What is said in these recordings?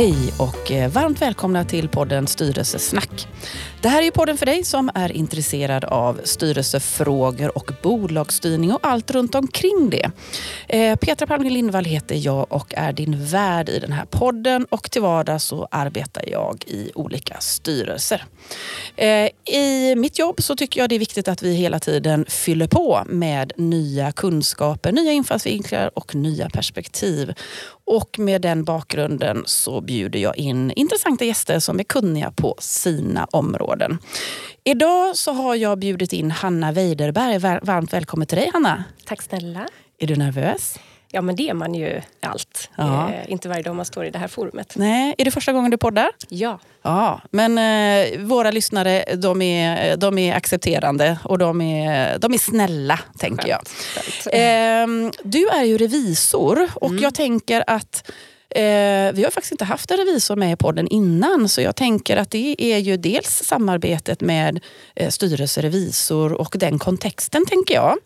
Hej och eh, varmt välkomna till podden Styrelsesnack. Det här är podden för dig som är intresserad av styrelsefrågor och bolagsstyrning och allt runt omkring det. Eh, Petra Palmgren Lindvall heter jag och är din värd i den här podden och till vardags så arbetar jag i olika styrelser. Eh, I mitt jobb så tycker jag det är viktigt att vi hela tiden fyller på med nya kunskaper, nya infallsvinklar och nya perspektiv. Och med den bakgrunden så bjuder jag in intressanta gäster som är kunniga på sina områden. Idag så har jag bjudit in Hanna Weiderberg. Varmt välkommen till dig Hanna. Tack snälla. Är du nervös? Ja men det är man ju allt. Ja. Eh, inte varje dag man står i det här forumet. Nej, är det första gången du poddar? Ja. Ja, men eh, våra lyssnare de är, de är accepterande och de är, de är snälla, tänker jag. Eh, du är ju revisor och mm. jag tänker att Eh, vi har faktiskt inte haft en revisor med i podden innan så jag tänker att det är ju dels samarbetet med eh, styrelserevisor och den kontexten tänker jag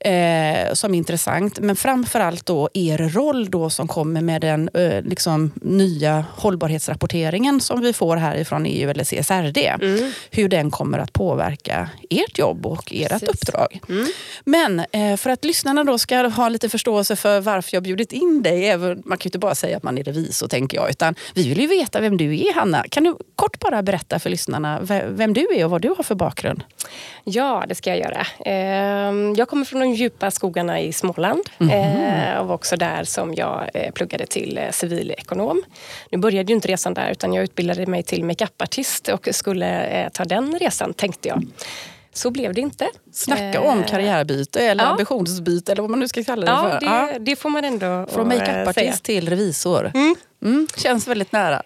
eh, som är intressant. Men framförallt då er roll då som kommer med den eh, liksom, nya hållbarhetsrapporteringen som vi får härifrån EU eller CSRD. Mm. Hur den kommer att påverka ert jobb och ert Precis. uppdrag. Mm. Men eh, för att lyssnarna då ska ha lite förståelse för varför jag bjudit in dig. Även, man kan ju inte bara säga att man är revisor tänker jag. Utan vi vill ju veta vem du är Hanna. Kan du kort bara berätta för lyssnarna vem du är och vad du har för bakgrund? Ja, det ska jag göra. Ehm, jag kommer från djupa skogarna i Småland mm. och var också där som jag eh, pluggade till eh, civilekonom. Nu började ju inte resan där utan jag utbildade mig till makeupartist och skulle ta den resan tänkte jag. Så blev det inte. Snacka om karriärbyte eller ja. ambitionsbyte eller vad man nu ska kalla det ja, för. Det, ja, det får man ändå Från makeupartist till revisor. Mm. Mm, känns väldigt nära. Eh,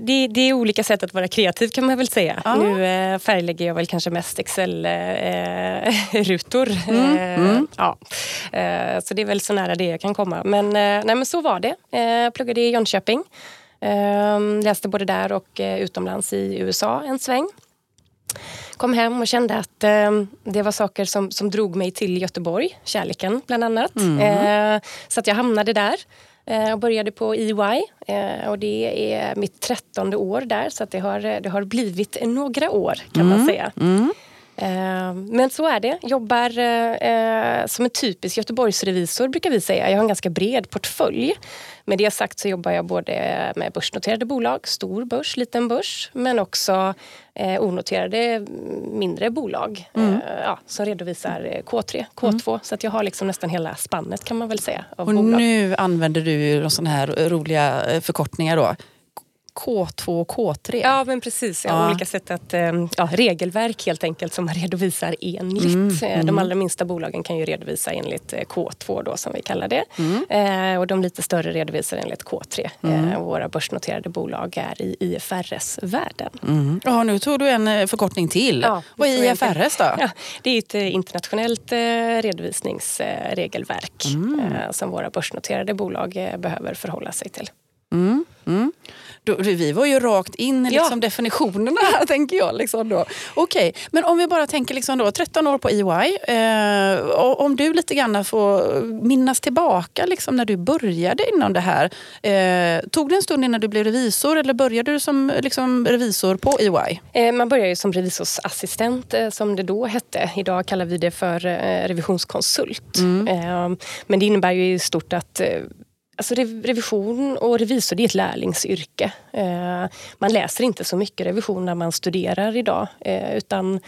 det, det, är olika sätt att vara kreativ kan man väl säga. Ah. Nu eh, färglägger jag väl kanske mest Excel-rutor. Eh, mm, mm. ja. Eh, så det är väl så nära det jag kan komma. Men, eh, nej, men så var det. Jag pluggade i Jönköping. läste både där och utomlands i USA en sväng kom hem och kände att eh, det var saker som, som drog mig till Göteborg. Kärleken bland annat. Mm. Eh, så att jag hamnade där eh, och började på EY. Eh, och det är mitt trettonde år där så att det, har, det har blivit några år kan mm. man säga. Mm. Eh, men så är det. Jobbar eh, som en typisk Göteborgsrevisor brukar vi säga. Jag har en ganska bred portfölj. Med det sagt så jobbar jag både med börsnoterade bolag, stor börs, liten börs, men också eh, onoterade mindre bolag mm. eh, ja, som redovisar K3, K2. Mm. Så att jag har liksom nästan hela spannet kan man väl säga. och bolag. nu använder du sådana här roliga förkortningar då. K2 och K3. Ja men precis, ja, olika sätt att, eh, ja, regelverk helt enkelt som man redovisar enligt. Mm, eh, mm. De allra minsta bolagen kan ju redovisa enligt eh, K2 då som vi kallar det. Mm. Eh, och de lite större redovisar enligt K3. Mm. Eh, våra börsnoterade bolag är i IFRS-världen. Mm. Ja, nu tog du en förkortning till. Ja, Vad är IFRS då? Ja, det är ett internationellt eh, redovisningsregelverk mm. som våra börsnoterade bolag behöver förhålla sig till. Mm, mm. Då, vi var ju rakt in i liksom ja. definitionerna här, tänker jag. Liksom då. Okej, men om vi bara tänker liksom då, 13 år på EY. Eh, om du lite grann får minnas tillbaka liksom när du började inom det här. Eh, tog det en stund innan du blev revisor eller började du som liksom, revisor på EY? Eh, man börjar ju som revisorsassistent eh, som det då hette. Idag kallar vi det för eh, revisionskonsult. Mm. Men det innebär ju i stort att Alltså revision och revisor det är ett lärlingsyrke. Eh, man läser inte så mycket revision när man studerar idag eh, utan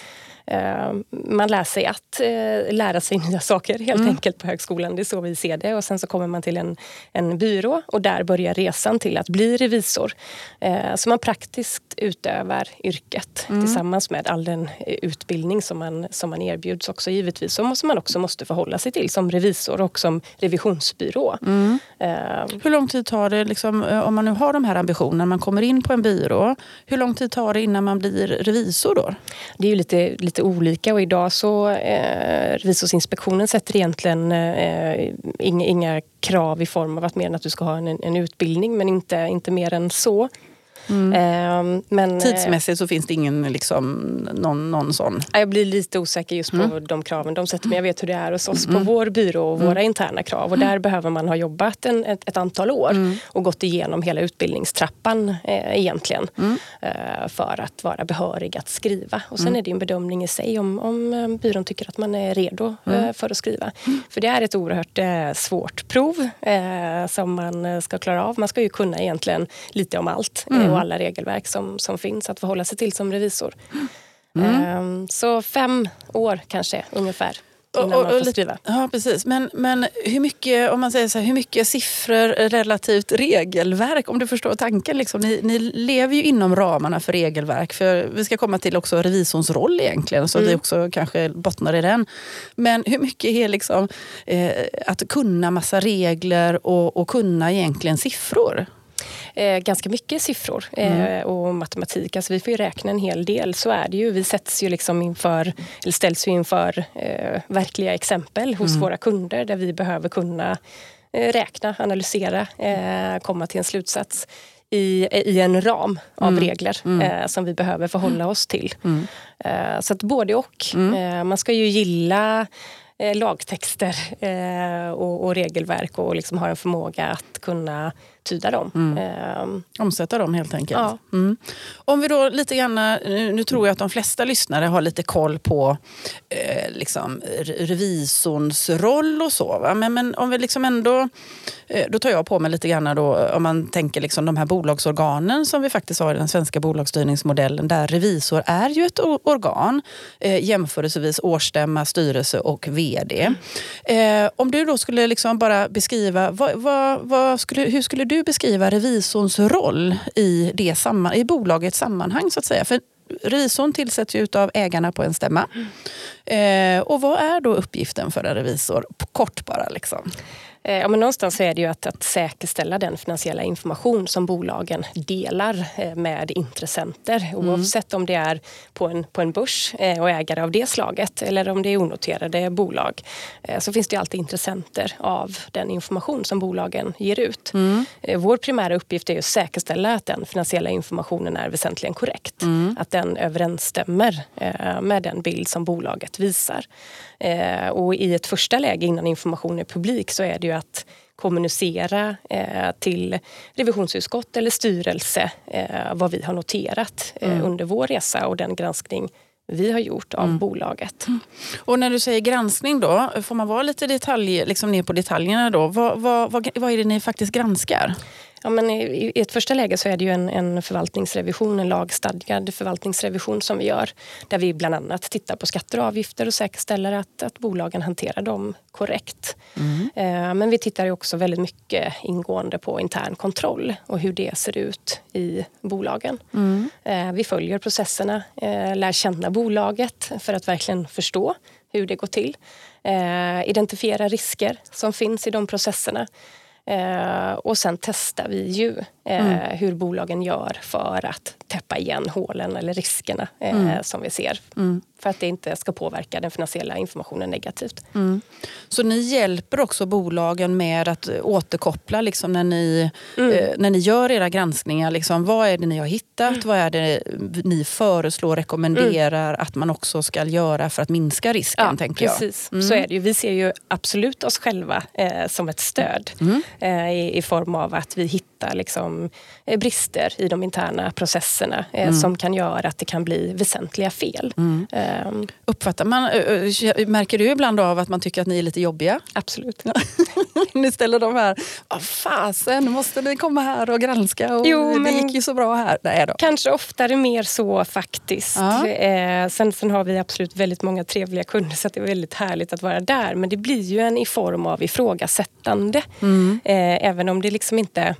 man lär sig att eh, lära sig nya saker helt mm. enkelt på högskolan. Det är så vi ser det. Och sen så kommer man till en, en byrå och där börjar resan till att bli revisor. Eh, så man praktiskt utövar yrket mm. tillsammans med all den utbildning som man, som man erbjuds också givetvis. Som man också måste förhålla sig till som revisor och som revisionsbyrå. Mm. Hur lång tid tar det, liksom, om man nu har de här ambitionerna, man kommer in på en byrå. Hur lång tid tar det innan man blir revisor då? Det är ju lite, lite lite olika och idag så eh, Revisorsinspektionen sätter egentligen eh, inga, inga krav i form av att mer än att du ska ha en, en utbildning men inte, inte mer än så. Mm. Eh, men, Tidsmässigt så finns det ingen liksom, någon, någon sån? Jag blir lite osäker just på mm. de kraven de sätter. Men jag vet hur det är hos oss på vår byrå och våra interna krav. Och där behöver man ha jobbat en, ett, ett antal år och gått igenom hela utbildningstrappan eh, egentligen. Eh, för att vara behörig att skriva. Och sen är det en bedömning i sig om, om eh, byrån tycker att man är redo eh, för att skriva. För det är ett oerhört eh, svårt prov eh, som man ska klara av. Man ska ju kunna egentligen lite om allt mm. Och alla regelverk som, som finns att förhålla sig till som revisor. Mm. Ehm, så fem år kanske ungefär innan och, och, man får skriva. Ja, precis. Men, men hur, mycket, om man säger så här, hur mycket siffror relativt regelverk? Om du förstår tanken. Liksom. Ni, ni lever ju inom ramarna för regelverk. För Vi ska komma till också revisorns roll egentligen, så mm. vi också kanske bottnar i den. Men hur mycket är liksom, eh, att kunna massa regler och, och kunna egentligen siffror? Eh, ganska mycket siffror eh, mm. och matematik. Alltså vi får ju räkna en hel del. Så är det ju. Vi sätts ju liksom inför, eller ställs ju inför eh, verkliga exempel hos mm. våra kunder där vi behöver kunna eh, räkna, analysera, komma till en slutsats i, i en ram av mm. regler mm. Eh, som vi behöver förhålla oss till. Mm. Eh, så att både och. Mm. Eh, man ska ju gilla lagtexter och, och, regelverk och liksom ha en förmåga att kunna tyda dem. Mm. Eh, Omsätta dem helt enkelt. Ja. Mm. Om vi då lite grann, nu, nu, tror jag att de flesta lyssnare har lite koll på eh, liksom, revisorns roll och så. Va? Men, men om vi liksom ändå, eh, då tar jag på mig lite grann då, om man tänker liksom de här bolagsorganen som vi faktiskt har i den svenska bolagsstyrningsmodellen där revisor är ju ett organ, eh, jämförelsevis årsstämma, styrelse och VD. Mm. Eh, om du då skulle liksom bara beskriva, vad, vad, vad skulle, hur skulle du beskriva revisorns roll i, det samman, i bolagets sammanhang? så att säga? För revisorn tillsätts ju av ägarna på en stämma. Mm. Eh, och vad är då uppgiften för en revisor? Kort bara. Liksom. Eh, ja, men någonstans är det ju att, att säkerställa den finansiella information som bolagen delar eh, med intressenter. Mm. Oavsett om det är på en, på en börs eh, och ägare av det slaget eller om det är onoterade bolag så finns det alltid intressenter av den information som bolagen ger ut. Mm. Vår primära uppgift är att säkerställa att den finansiella informationen är väsentligen korrekt. Mm. Att den överensstämmer med den bild som bolaget visar. Och i ett första läge innan information är publik så är det ju att kommunicera eh, till revisionsutskott eller styrelse eh, vad vi har noterat eh, mm. under vår resa och den granskning vi har gjort av mm. bolaget. Mm. Och när du säger granskning då, får man vara lite detalj, liksom ner på detaljerna då? Vad, vad, vad, vad är det ni faktiskt granskar? Ja, men i, ett första läge så är det ju en, en förvaltningsrevision, en lagstadgad förvaltningsrevision som vi gör. Där vi bland annat tittar på skatter och avgifter och säkerställer att, att bolagen hanterar dem korrekt. Mm. Eh, men vi tittar också väldigt mycket ingående på intern kontroll och hur det ser ut i bolagen. Mm. Eh, vi följer processerna, eh, lär känna bolaget för att verkligen förstå hur det går till. Eh, identifiera risker som finns i de processerna. Eh, och sen testar vi ju eh, mm. hur bolagen gör för att täppa igen hålen eller riskerna eh, mm. som vi ser. Mm. För att det inte ska påverka den finansiella informationen negativt. Mm. Så ni hjälper också bolagen med att återkoppla liksom, när, ni, mm. eh, när ni gör era granskningar? Liksom, vad är det ni har hittat? Vad är det ni föreslår, rekommenderar att man också ska göra för att minska risken? Ja, tänker precis. Jag. Så är det ju. Vi ser ju absolut oss själva eh, som ett stöd eh, i, i, form av att vi hittar liksom, eh, brister i de interna processerna eh, mm. som kan göra att det kan bli väsentliga fel. Mm. Um, Uppfattar man, märker du ibland av att man tycker att ni är lite jobbiga? Absolut. ni ställer de här, vad fasen, måste ni komma här och granska? Och jo, det gick ju så bra här. Nej då. Kanske oftare mer så faktiskt. Ja. Eh, sen, sen har vi absolut väldigt många trevliga kunder så det är väldigt härligt att vara där. Men det blir ju en i form av ifrågasättande. Mm. Eh, även om det liksom inte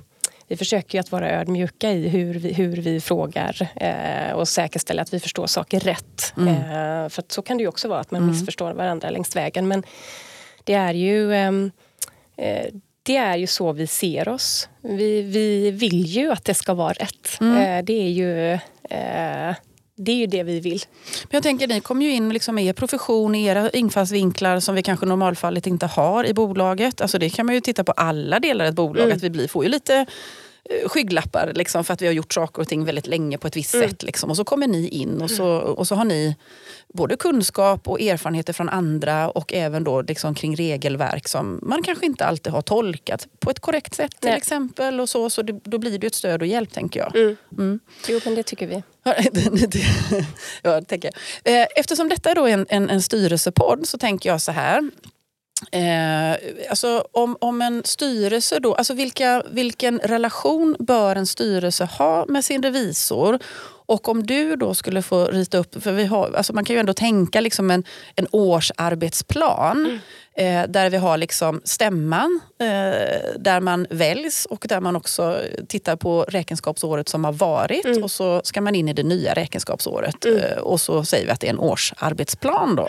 vi försöker att vara ödmjuka i hur vi, hur vi frågar eh, och säkerställa att vi förstår saker rätt. Mm. Eh, för så kan det ju också vara, att man mm. missförstår varandra längs vägen. Men det är ju ehm, eh, det är ju så vi ser oss. Vi, vi vill ju att det ska vara rätt. Mm. Eh, det är ju eh, det är ju det vi vill. Men jag tänker, ni kommer ju in liksom med er profession, era infallsvinklar som vi kanske normalfallet inte har i bolaget. Alltså det kan man ju titta på alla delar i ett bolag, mm. att vi blir, får ju lite eh, skygglappar liksom, för att vi har gjort saker och ting väldigt länge på ett visst Mm. sätt. Liksom. Och så kommer ni in och så, och så har ni både kunskap och erfarenheter från andra och även då liksom kring regelverk som man kanske inte alltid har tolkat på ett korrekt sätt till Nej. exempel. Och så, så det, då blir det ett stöd och hjälp tänker jag. Mm. Mm. Jo, men det tycker vi. ja, det tänker jag. Eh, eftersom detta är då en, en, en styrelsepodd så tänker jag så här. Eh, alltså om, om en styrelse då, alltså vilka, vilken relation bör en styrelse ha med sin revisor? Och om du då skulle få rita upp, för vi har, alltså man kan ju ändå tänka liksom en, en årsarbetsplan Mm eh, där vi har liksom stämman eh, där man väljs och där man också tittar på räkenskapsåret som har varit Mm. och så ska man in i det nya räkenskapsåret Mm. eh, och så säger vi att det är en årsarbetsplan. Då.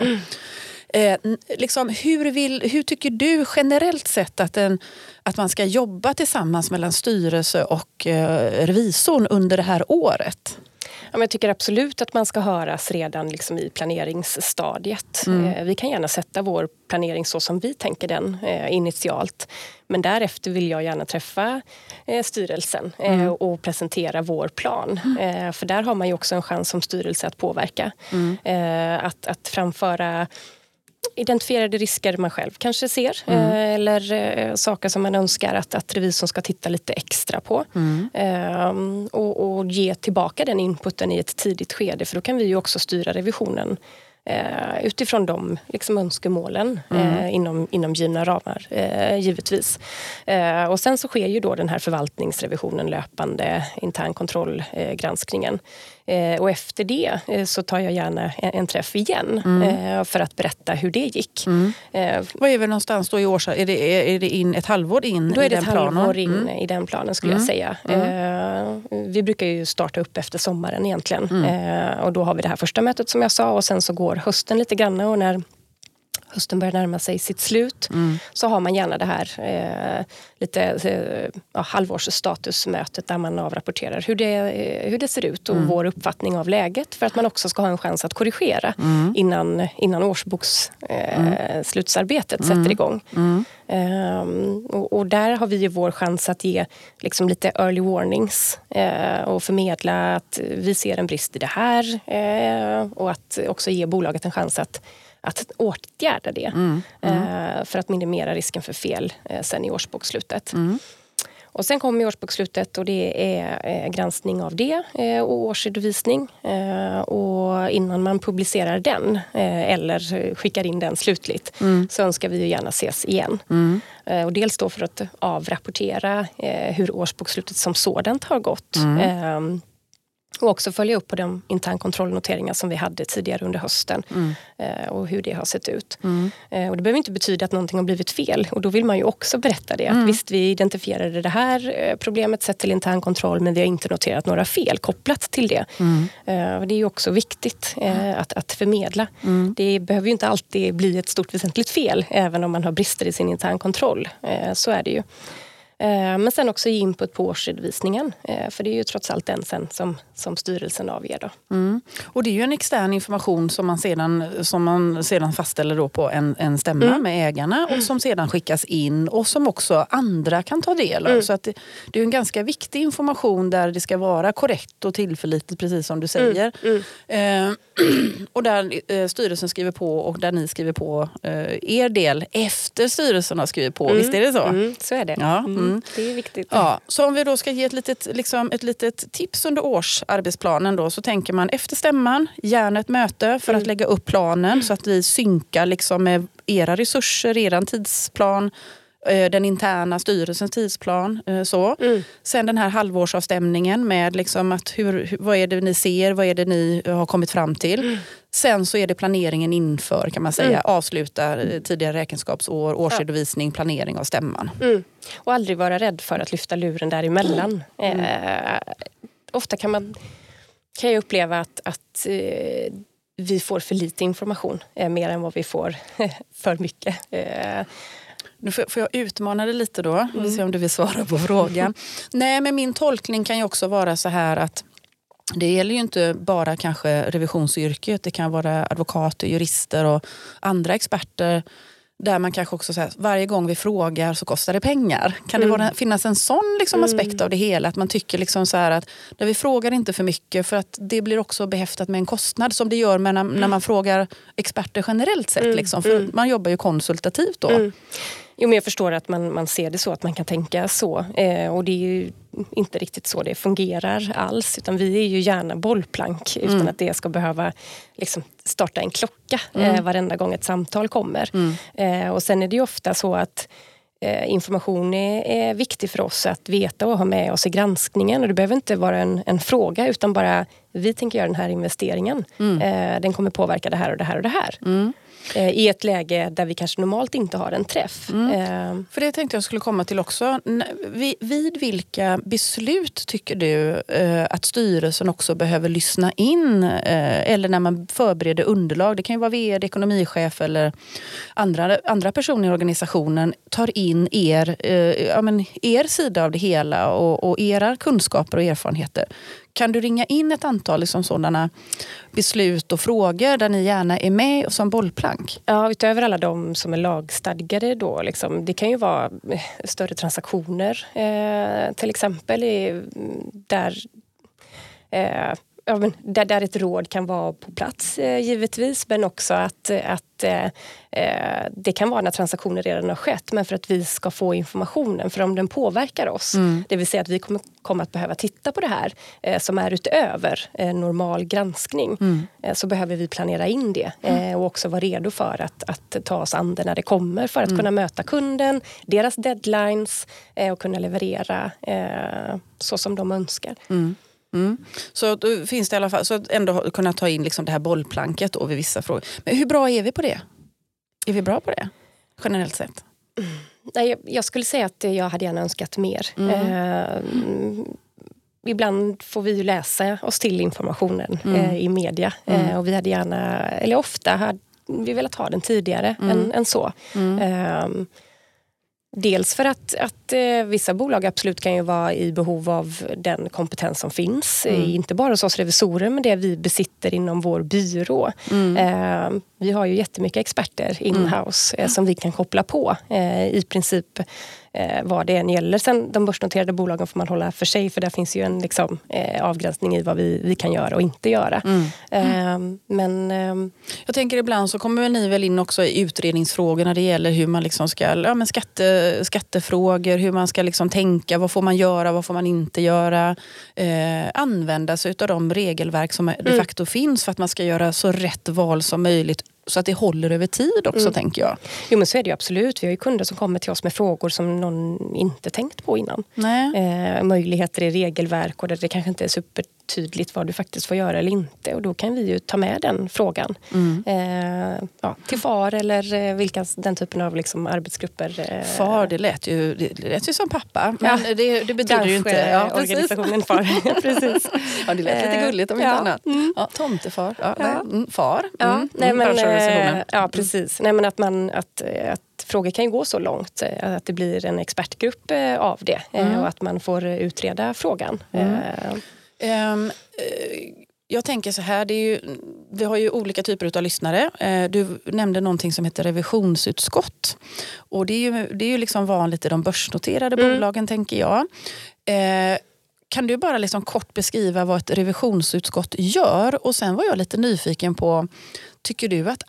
Eh, n- liksom, hur, vill, hur tycker du generellt sett att, en, att man ska jobba tillsammans mellan styrelse och eh, revisorn under det här året? Ja, jag tycker absolut att man ska höras redan liksom i planeringsstadiet. Mm. Eh, Vi kan gärna sätta vår planering så som vi tänker den eh, initialt. Men därefter vill jag gärna träffa eh, styrelsen Mm. och presentera vår plan. Eh, för där har man ju också en chans som styrelse att påverka. Mm. Att, att framföra identifierade risker man själv kanske ser Mm. eh, eller eh, saker som man önskar att, att revisorn ska titta lite extra på. Mm. Ehm, och, och ge tillbaka den inputen i ett tidigt skede för då kan vi ju också styra revisionen eh, utifrån de liksom, önskemålen eh, inom, inom givna ramar, eh, givetvis. Eh, och sen så sker ju då den här förvaltningsrevisionen löpande, intern kontrollgranskningen. Eh, och efter det eh, så tar jag gärna en, träff igen eh, för att berätta hur det gick. Eh, Vad är vi någonstans då i års... Är det, är, det in ett halvår in då i är det den ett halvår in Mm. i den planen skulle jag säga. Eh, vi brukar ju starta upp efter sommaren egentligen. Mm. Eh, och då har vi det här första mötet som jag sa och sen så går hösten lite grann och när hösten börjar närma sig sitt slut Mm. så har man gärna det här eh, lite eh, ja, halvårsstatusmötet där man avrapporterar hur det, eh, hur det ser ut Mm. och vår uppfattning av läget för att man också ska ha en chans att korrigera Mm. innan, innan årsboksslutsarbetet eh, slutsarbetet sätter igång. Mm. Ehm, och, och där har vi ju vår chans att ge liksom lite early warnings eh, och förmedla att vi ser en brist i det här eh, och att också ge bolaget en chans att, att åtgärda det Mm. eh, för att minimera risken för fel eh, sen i årsbokslutet. Mm. Och sen kommer årsbokslutet och det är eh, granskning av det och årsredovisning. Och innan man publicerar den eller skickar in den slutligt så önskar vi ju gärna ses igen. Mm. Och dels då för att avrapportera hur årsbokslutet som sådant har gått. Eh, och också följa upp på de internkontrollnoteringar som vi hade tidigare under hösten eh, och hur det har sett ut. Eh, och det behöver inte betyda att någonting har blivit fel och då vill man ju också berätta det. Att visst, vi identifierade det här eh, problemet sett till internkontroll men vi har inte noterat några fel kopplat till det. Eh, och det är ju också viktigt eh, att, att förmedla. Det behöver ju inte alltid bli ett stort väsentligt fel även om man har brister i sin internkontroll. Så är det ju. Eh, Men sen också ge input på årsredovisningen. eh, För det är ju trots allt den sen som, som styrelsen avger. Då. Mm. Och det är ju en extern information som man sedan, som man sedan fastställer då på en, en stämma Mm. med ägarna och som sedan skickas in och som också andra kan ta del Mm. av. Så att det, det är en ganska viktig information där det ska vara korrekt och tillförlitligt precis som du säger. Mm. Eh, och där eh, styrelsen skriver på och där ni skriver på eh, er del efter styrelsen har skrivit på. Visst är det så? Mm, så är det. Ja, Mm, mm. Det är viktigt. Ja, så om vi då ska ge ett litet, liksom, ett litet tips under årsarbetsplanen då, så tänker man efter stämman, gärna ett möte för att lägga upp planen så att vi synkar liksom med era resurser, er tidsplan, den interna styrelsens tidsplan. eh, Så. Mm. Sen den här halvårsavstämningen med liksom att hur, vad är det ni ser, vad är det ni har kommit fram till. Sen så är det planeringen inför kan man säga. Avsluta eh, tidigare räkenskapsår, årsredovisning, planering av stämman. Mm. Och aldrig vara rädd för att lyfta luren däremellan. Eh, ofta kan, man, kan jag uppleva att, att eh, vi får för lite information, eh, mer än vad vi får för mycket. Nu får, jag utmana dig lite då? Vi Mm. se om du vill svara på frågan. Nej, men min tolkning kan ju också vara så här att det gäller ju inte bara kanske revisionsyrket. Det kan vara advokater, jurister och andra experter där man kanske också säger varje gång vi frågar så kostar det pengar. Kan mm. det vara, finnas en sån liksom, mm. aspekt av det hela? Att man tycker liksom så att där vi frågar inte för mycket för att det blir också behäftat med en kostnad som det gör när, när man frågar experter generellt sett. Mm. Liksom, för man jobbar ju konsultativt då. Jo, men jag förstår att man, man ser det så, att man kan tänka så. Eh, och det är ju inte riktigt så det fungerar alls. Utan vi är ju gärna bollplank mm. utan att det ska behöva liksom, starta en klocka mm. eh, varenda gång ett samtal kommer. Mm. Eh, och sen är det ju ofta så att eh, information är, är, viktig för oss att veta och ha med oss i granskningen. Och det behöver inte vara en, en fråga utan bara vi tänker göra den här investeringen. Mm. Eh, den kommer påverka det här och det här och det här. Eh, i ett läge där vi kanske normalt inte har en träff. Mm. Eh. För det tänkte jag skulle komma till också. Vid vilka beslut tycker du eh, att styrelsen också behöver lyssna in? Eller när man förbereder underlag, det kan ju vara vd, ekonomichef eller andra, andra personer i organisationen, tar in er, ja, men er sida av det hela och, och era kunskaper och erfarenheter. Kan du ringa in ett antal liksom sådana beslut och frågor där ni gärna är med som bollplank? Ja, utöver alla de som är lagstadgade då. Liksom, det kan ju vara eh, större transaktioner eh, till exempel mm, där eh, ja, men där, där ett råd kan vara på plats eh, givetvis men också att, att eh, eh, det kan vara när transaktioner redan har skett men för att vi ska få informationen för om den påverkar oss, mm. det vill säga att vi kommer, kommer att behöva titta på det här eh, som är utöver eh, normal granskning mm. Eh, så behöver vi planera in det mm. och också vara redo för att, att ta oss an det när det kommer för att mm. kunna möta kunden, deras deadlines och kunna leverera så som de önskar. Mm. Mm. Så då finns det i alla fall, så att ändå kunna ta in liksom det här bollplanket då vid vissa frågor. Men hur bra är vi på det? Är vi bra på det generellt sett? Mm. Nej, jag skulle säga att jag hade gärna önskat mer. Mm. Eh, ibland får vi ju läsa oss till informationen mm. eh, i media mm. eh, och vi hade gärna, eller ofta hade vi velat ha den tidigare mm. än, än, så. Eh, Dels för att, att eh, vissa bolag absolut kan ju vara i behov av den kompetens som finns. Mm. Inte bara hos oss revisorer, men det vi besitter inom vår byrå. Mm. Eh, vi har ju jättemycket experter inhouse mm. eh, som vi kan koppla på. Eh, I princip eh, vad det än gäller. Sen de börsnoterade bolagen får man hålla för sig för där finns ju en liksom, eh, avgränsning i vad vi, vi kan göra och inte göra. Mm. Eh, men, ehm, Jag tänker ibland så kommer ni väl in också i utredningsfrågor när det gäller hur man liksom ska, ja, men skatte, skattefrågor, hur man ska liksom tänka, vad får man göra, vad får man inte göra. Eh, använda sig av de regelverk som de mm. facto finns för att man ska göra så rätt val som möjligt så att det håller över tid också mm. tänker jag. Jo men så är det ju absolut. Vi har ju kunder som kommer till oss med frågor som någon inte tänkt på innan. Eh, möjligheter i regelverk och där det kanske inte är super tydligt vad du faktiskt får göra eller inte. Och då kan vi ju ta med den frågan mm. eh, ja, till FAR eller eh, vilka, den typen av liksom arbetsgrupper. Eh. FAR, det lät, ju, det lät ju som pappa. Men ja. det, det betyder ju inte... Ja, organisationen FAR. precis. Ja, det lät lite eh, gulligt om inte ja. annat. Mm. Ja, tomtefar. Ja, ja. Mm, far. Mm. nej, men, eh, ja, precis. Nej, men att, man, att, att frågor kan ju gå så långt att det blir en expertgrupp av det mm. och att man får utreda frågan. Mm. Um, jag tänker så här, det är ju, vi har ju olika typer av lyssnare. Uh, du nämnde någonting som heter revisionsutskott. Och det är ju, det är ju liksom vanligt i de börsnoterade mm. bolagen tänker jag. Uh, kan du bara liksom kort beskriva vad ett revisionsutskott gör? Och sen var jag lite nyfiken på, tycker du att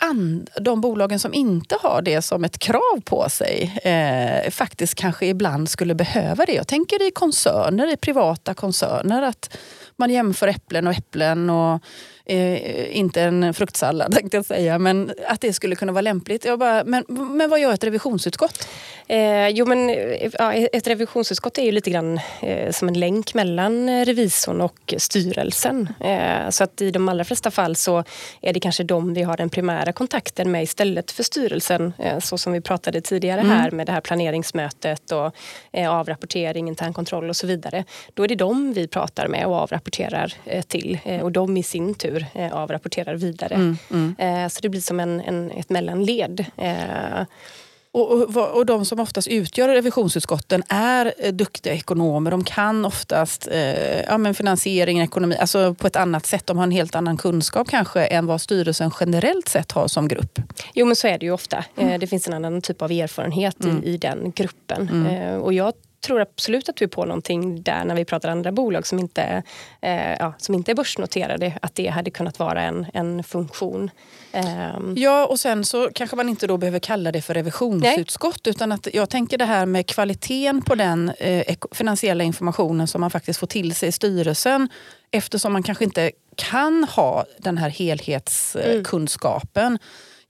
de bolagen som inte har det som ett krav på sig eh, faktiskt kanske ibland skulle behöva det? Jag tänker i koncerner, i privata koncerner. att man jämför äpplen och äpplen och eh, inte en fruktsallad tänkte jag säga, men att det skulle kunna vara lämpligt. Jag bara, men, men vad gör ett revisionsutskott? Eh, jo men ja, ett revisionsutskott är ju lite grann eh, som en länk mellan revisorn och styrelsen. Eh, så att i de allra flesta fall så är det kanske de vi har den primära kontakten med istället för styrelsen. Eh, så som vi pratade tidigare mm. här med det här planeringsmötet och eh, avrapportering, intern kontroll och så vidare. Då är det de vi pratar med och avrapporterar eh, till och de i sin tur tur eh, avrapporterar vidare. Mm, mm. Eh, så det blir som en, en, ett mellanled. Eh, Och, och, och de som oftast utgör revisionsutskotten är eh, duktiga ekonomer. De kan oftast eh, ja, men finansiering, ekonomi, alltså på ett annat sätt. De har en helt annan kunskap kanske än vad styrelsen generellt sett har som grupp. Jo men så är det ju ofta. Mm. Det finns en annan typ av erfarenhet mm. i, i den gruppen. Mm. Och jag tror absolut att du är på någonting där när vi pratar andra bolag som inte, eh, ja, som inte är börsnoterade. Att det hade kunnat vara en, en funktion. Um. Ja, och sen så kanske man inte då behöver kalla det för revisionsutskott. Nej. Utan att jag tänker det här med kvaliteten på den eh, finansiella informationen som man faktiskt får till sig i styrelsen. Eftersom man kanske inte kan ha den här helhetskunskapen. Mm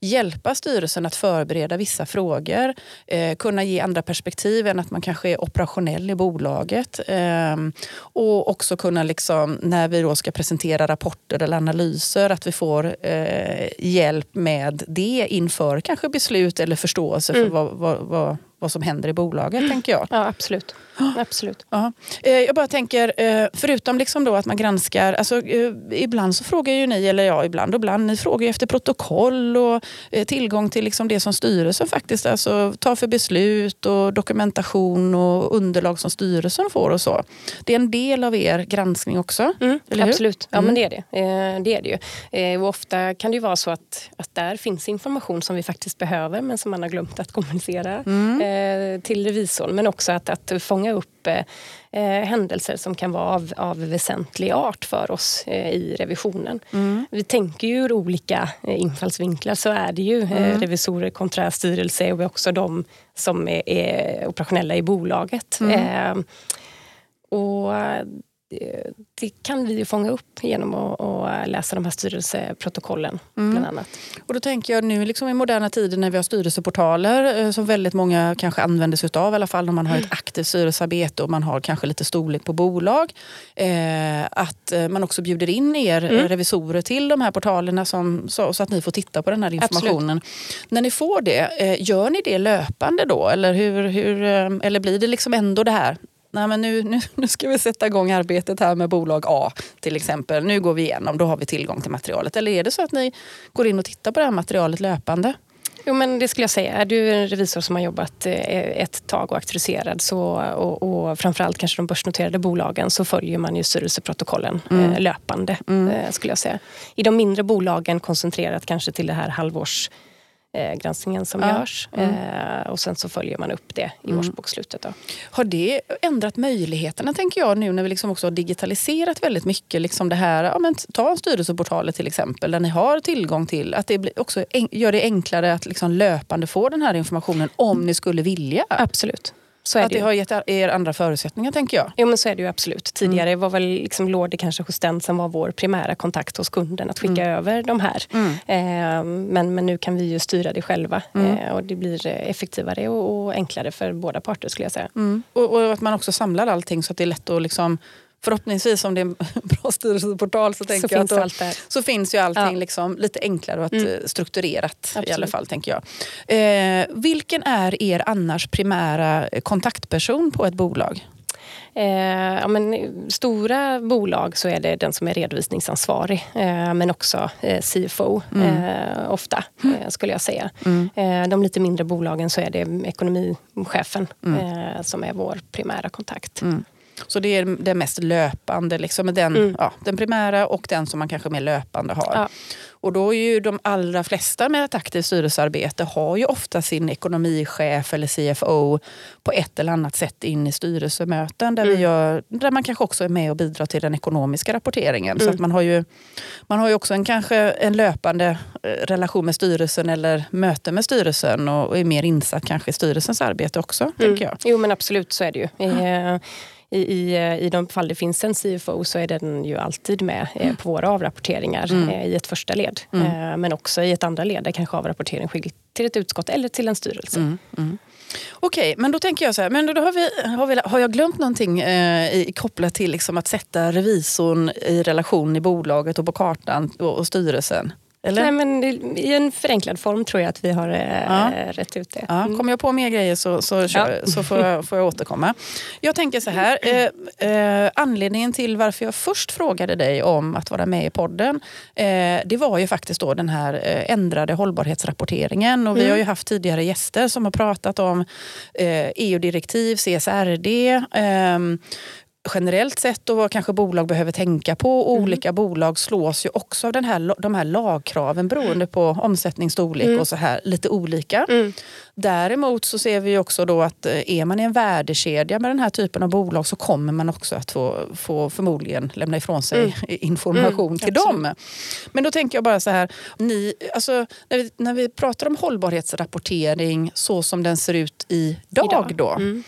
hjälpa styrelsen att förbereda vissa frågor. Eh, kunna ge andra perspektiv än att man kanske är operationell i bolaget. Eh, och också kunna, liksom, när vi då ska presentera rapporter eller analyser, att vi får eh, hjälp med det inför kanske beslut eller förståelse mm. för vad, vad, vad vad som händer i bolaget, mm. tänker jag. Ja, absolut. absolut. Ja. Eh, jag bara tänker, eh, förutom liksom då att man granskar... Alltså, eh, ibland så frågar ju ni, eller ja, ibland och ibland, ni frågar ju efter protokoll och tillgång till liksom det som styrelsen faktiskt alltså, tar för beslut och dokumentation och underlag som styrelsen får och så. Det är en del av er granskning också, mm, Absolut, ja men mm. det är det. det, är det ju. Och ofta kan det ju vara så att, att där finns information som vi faktiskt behöver men som man har glömt att kommunicera. Mm. Till revisorn men också att, att fånga upp eh, eh, händelser som kan vara av, av väsentlig art för oss eh, i revisionen. Mm. Vi tänker ju ur olika eh, infallsvinklar, så är det ju. Mm. revisorer kontra styrelse och också de som är, är operationella i bolaget. Mm. och det kan vi ju fånga upp genom att, att läsa de här styrelseprotokollen. Mm. Bland annat. Och då tänker jag nu liksom i moderna tider när vi har styrelseportaler eh, som väldigt många kanske använder sig av, i alla fall när man har ett mm. aktivt styrelsearbete och man har kanske lite storlek på bolag. Eh, att eh, man också bjuder in er mm. revisorer till de här portalerna som, så, så, att ni får titta på den här informationen. Absolut. När ni får det, eh, gör ni det löpande då? Eller, hur, hur, eh, eller blir det liksom ändå det här nej men nu, nu, nu ska vi sätta igång arbetet här med bolag A till exempel. Nu går vi igenom, då har vi tillgång till materialet. Eller är det så att ni går in och tittar på det här materialet löpande? Jo, men det skulle jag säga. Är du en revisor som har jobbat eh, ett tag och auktoriserad så, och, och framförallt kanske de börsnoterade bolagen så följer man ju styrelseprotokollen mm. Eh, löpande. Mm. Eh, skulle jag säga. I de mindre bolagen koncentrerat kanske till det här halvårs eh, granskningen som ja. görs. Mm. Eh, och sen så följer man upp det i mm. årsbokslutet. Då. Har det ändrat möjligheterna, tänker jag, nu när vi liksom också har digitaliserat väldigt mycket? Liksom det här, ja, men ta styrelseportalet till exempel, där ni har tillgång till att det också gör det enklare att liksom löpande få den här informationen om ni skulle vilja? Absolut. Så att det, det har gett er andra förutsättningar tänker jag. Jo men så är det ju absolut. Tidigare mm. var väl liksom, det kanske hos den som var vår primära kontakt hos kunden att skicka mm. över de här. Mm. Eh, men, men nu kan vi ju styra det själva mm. eh, och det blir effektivare och, och, enklare för båda parter skulle jag säga. Mm. Och, och, att man också samlar allting så att det är lätt att liksom förhoppningsvis om det är en bra styrelseportal så, tänker så, jag finns, då, allt där. så finns ju allting ja. liksom lite enklare och mm. Eh, strukturerat Absolut. i alla fall. tänker jag. Eh, vilken är er annars primära kontaktperson på ett bolag? Eh, ja, men, stora bolag så är det den som är redovisningsansvarig eh, men också eh, CFO mm. Eh, ofta mm. Eh, skulle jag säga. Mm. Eh, de lite mindre bolagen så är det ekonomichefen mm. som är vår primära kontakt. Mm. Så det är det mest löpande, liksom, den, mm. ja, den primära och den som man kanske mer löpande har. Ja. Och då är ju de allra flesta med ett aktivt styrelsearbete har ju ofta sin ekonomichef eller CFO på ett eller annat sätt in i styrelsemöten där, mm. vi gör, där man kanske också är med och bidrar till den ekonomiska rapporteringen. Mm. Så att man har ju, man har ju också en, kanske en löpande eh, relation med styrelsen eller möte med styrelsen och är mer insatt kanske i styrelsens arbete också. Mm. Tänker jag. Jo men absolut så är det ju. Mm i, i, i de fall det finns en CFO så är den ju alltid med eh, mm. på våra avrapporteringar mm. eh, i ett första led. Mm. Eh, men också i ett andra led där kanske avrapportering sker till ett utskott eller till en styrelse. Mm. mm. Okej, men då tänker jag så här, men då har, vi, har, vi, har jag glömt någonting eh, i, kopplat till liksom att sätta revisorn i relation i bolaget och på kartan och, och styrelsen? Eller? Nej, men I en förenklad form tror jag att vi har eh, ja. rätt ut det. Ja, kommer jag på mer grejer så, så, kör, ja. så får, jag, får jag återkomma. Jag tänker så här, eh, eh, anledningen till varför jag först frågade dig om att vara med i podden, eh, det var ju faktiskt då den här eh, ändrade hållbarhetsrapporteringen. Och vi mm. har ju haft tidigare gäster som har pratat om EU-direktiv, eh, e CSRD, ehm, generellt sett och vad kanske bolag behöver tänka på. Mm. Olika bolag slås ju också av den här, de här lagkraven beroende på omsättningsstorlek mm. och så här lite olika. Mm. Däremot så ser vi också då att eh, är man i en värdekedja med den här typen av bolag så kommer man också att få, få förmodligen lämna ifrån sig mm. information mm, till absolut. dem. Men då tänker jag bara så här, ni, alltså, när, vi, när vi pratar om hållbarhetsrapportering så som den ser ut idag, idag. då. Mm.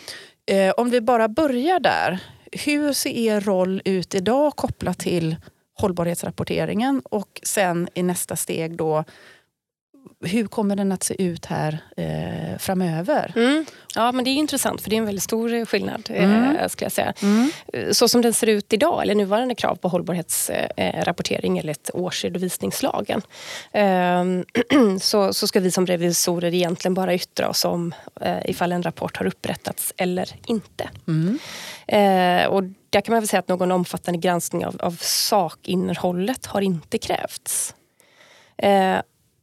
Eh, om vi bara börjar där. Hur ser er roll ut idag kopplat till hållbarhetsrapporteringen och sen i nästa steg då hur kommer den att se ut här eh, framöver? Mm. Ja, men det är intressant för det är en väldigt stor skillnad. Eh, mm. Eh, skulle jag säga. Mm. Så som den ser ut idag, eller nuvarande krav på hållbarhetsrapportering eh, enligt årsredovisningslagen eh, så, så ska vi som revisorer egentligen bara yttra oss om eh, ifall en rapport har upprättats eller inte. Mm. Eh, och där kan man väl säga att någon omfattande granskning av, av sakinnehållet har inte krävts.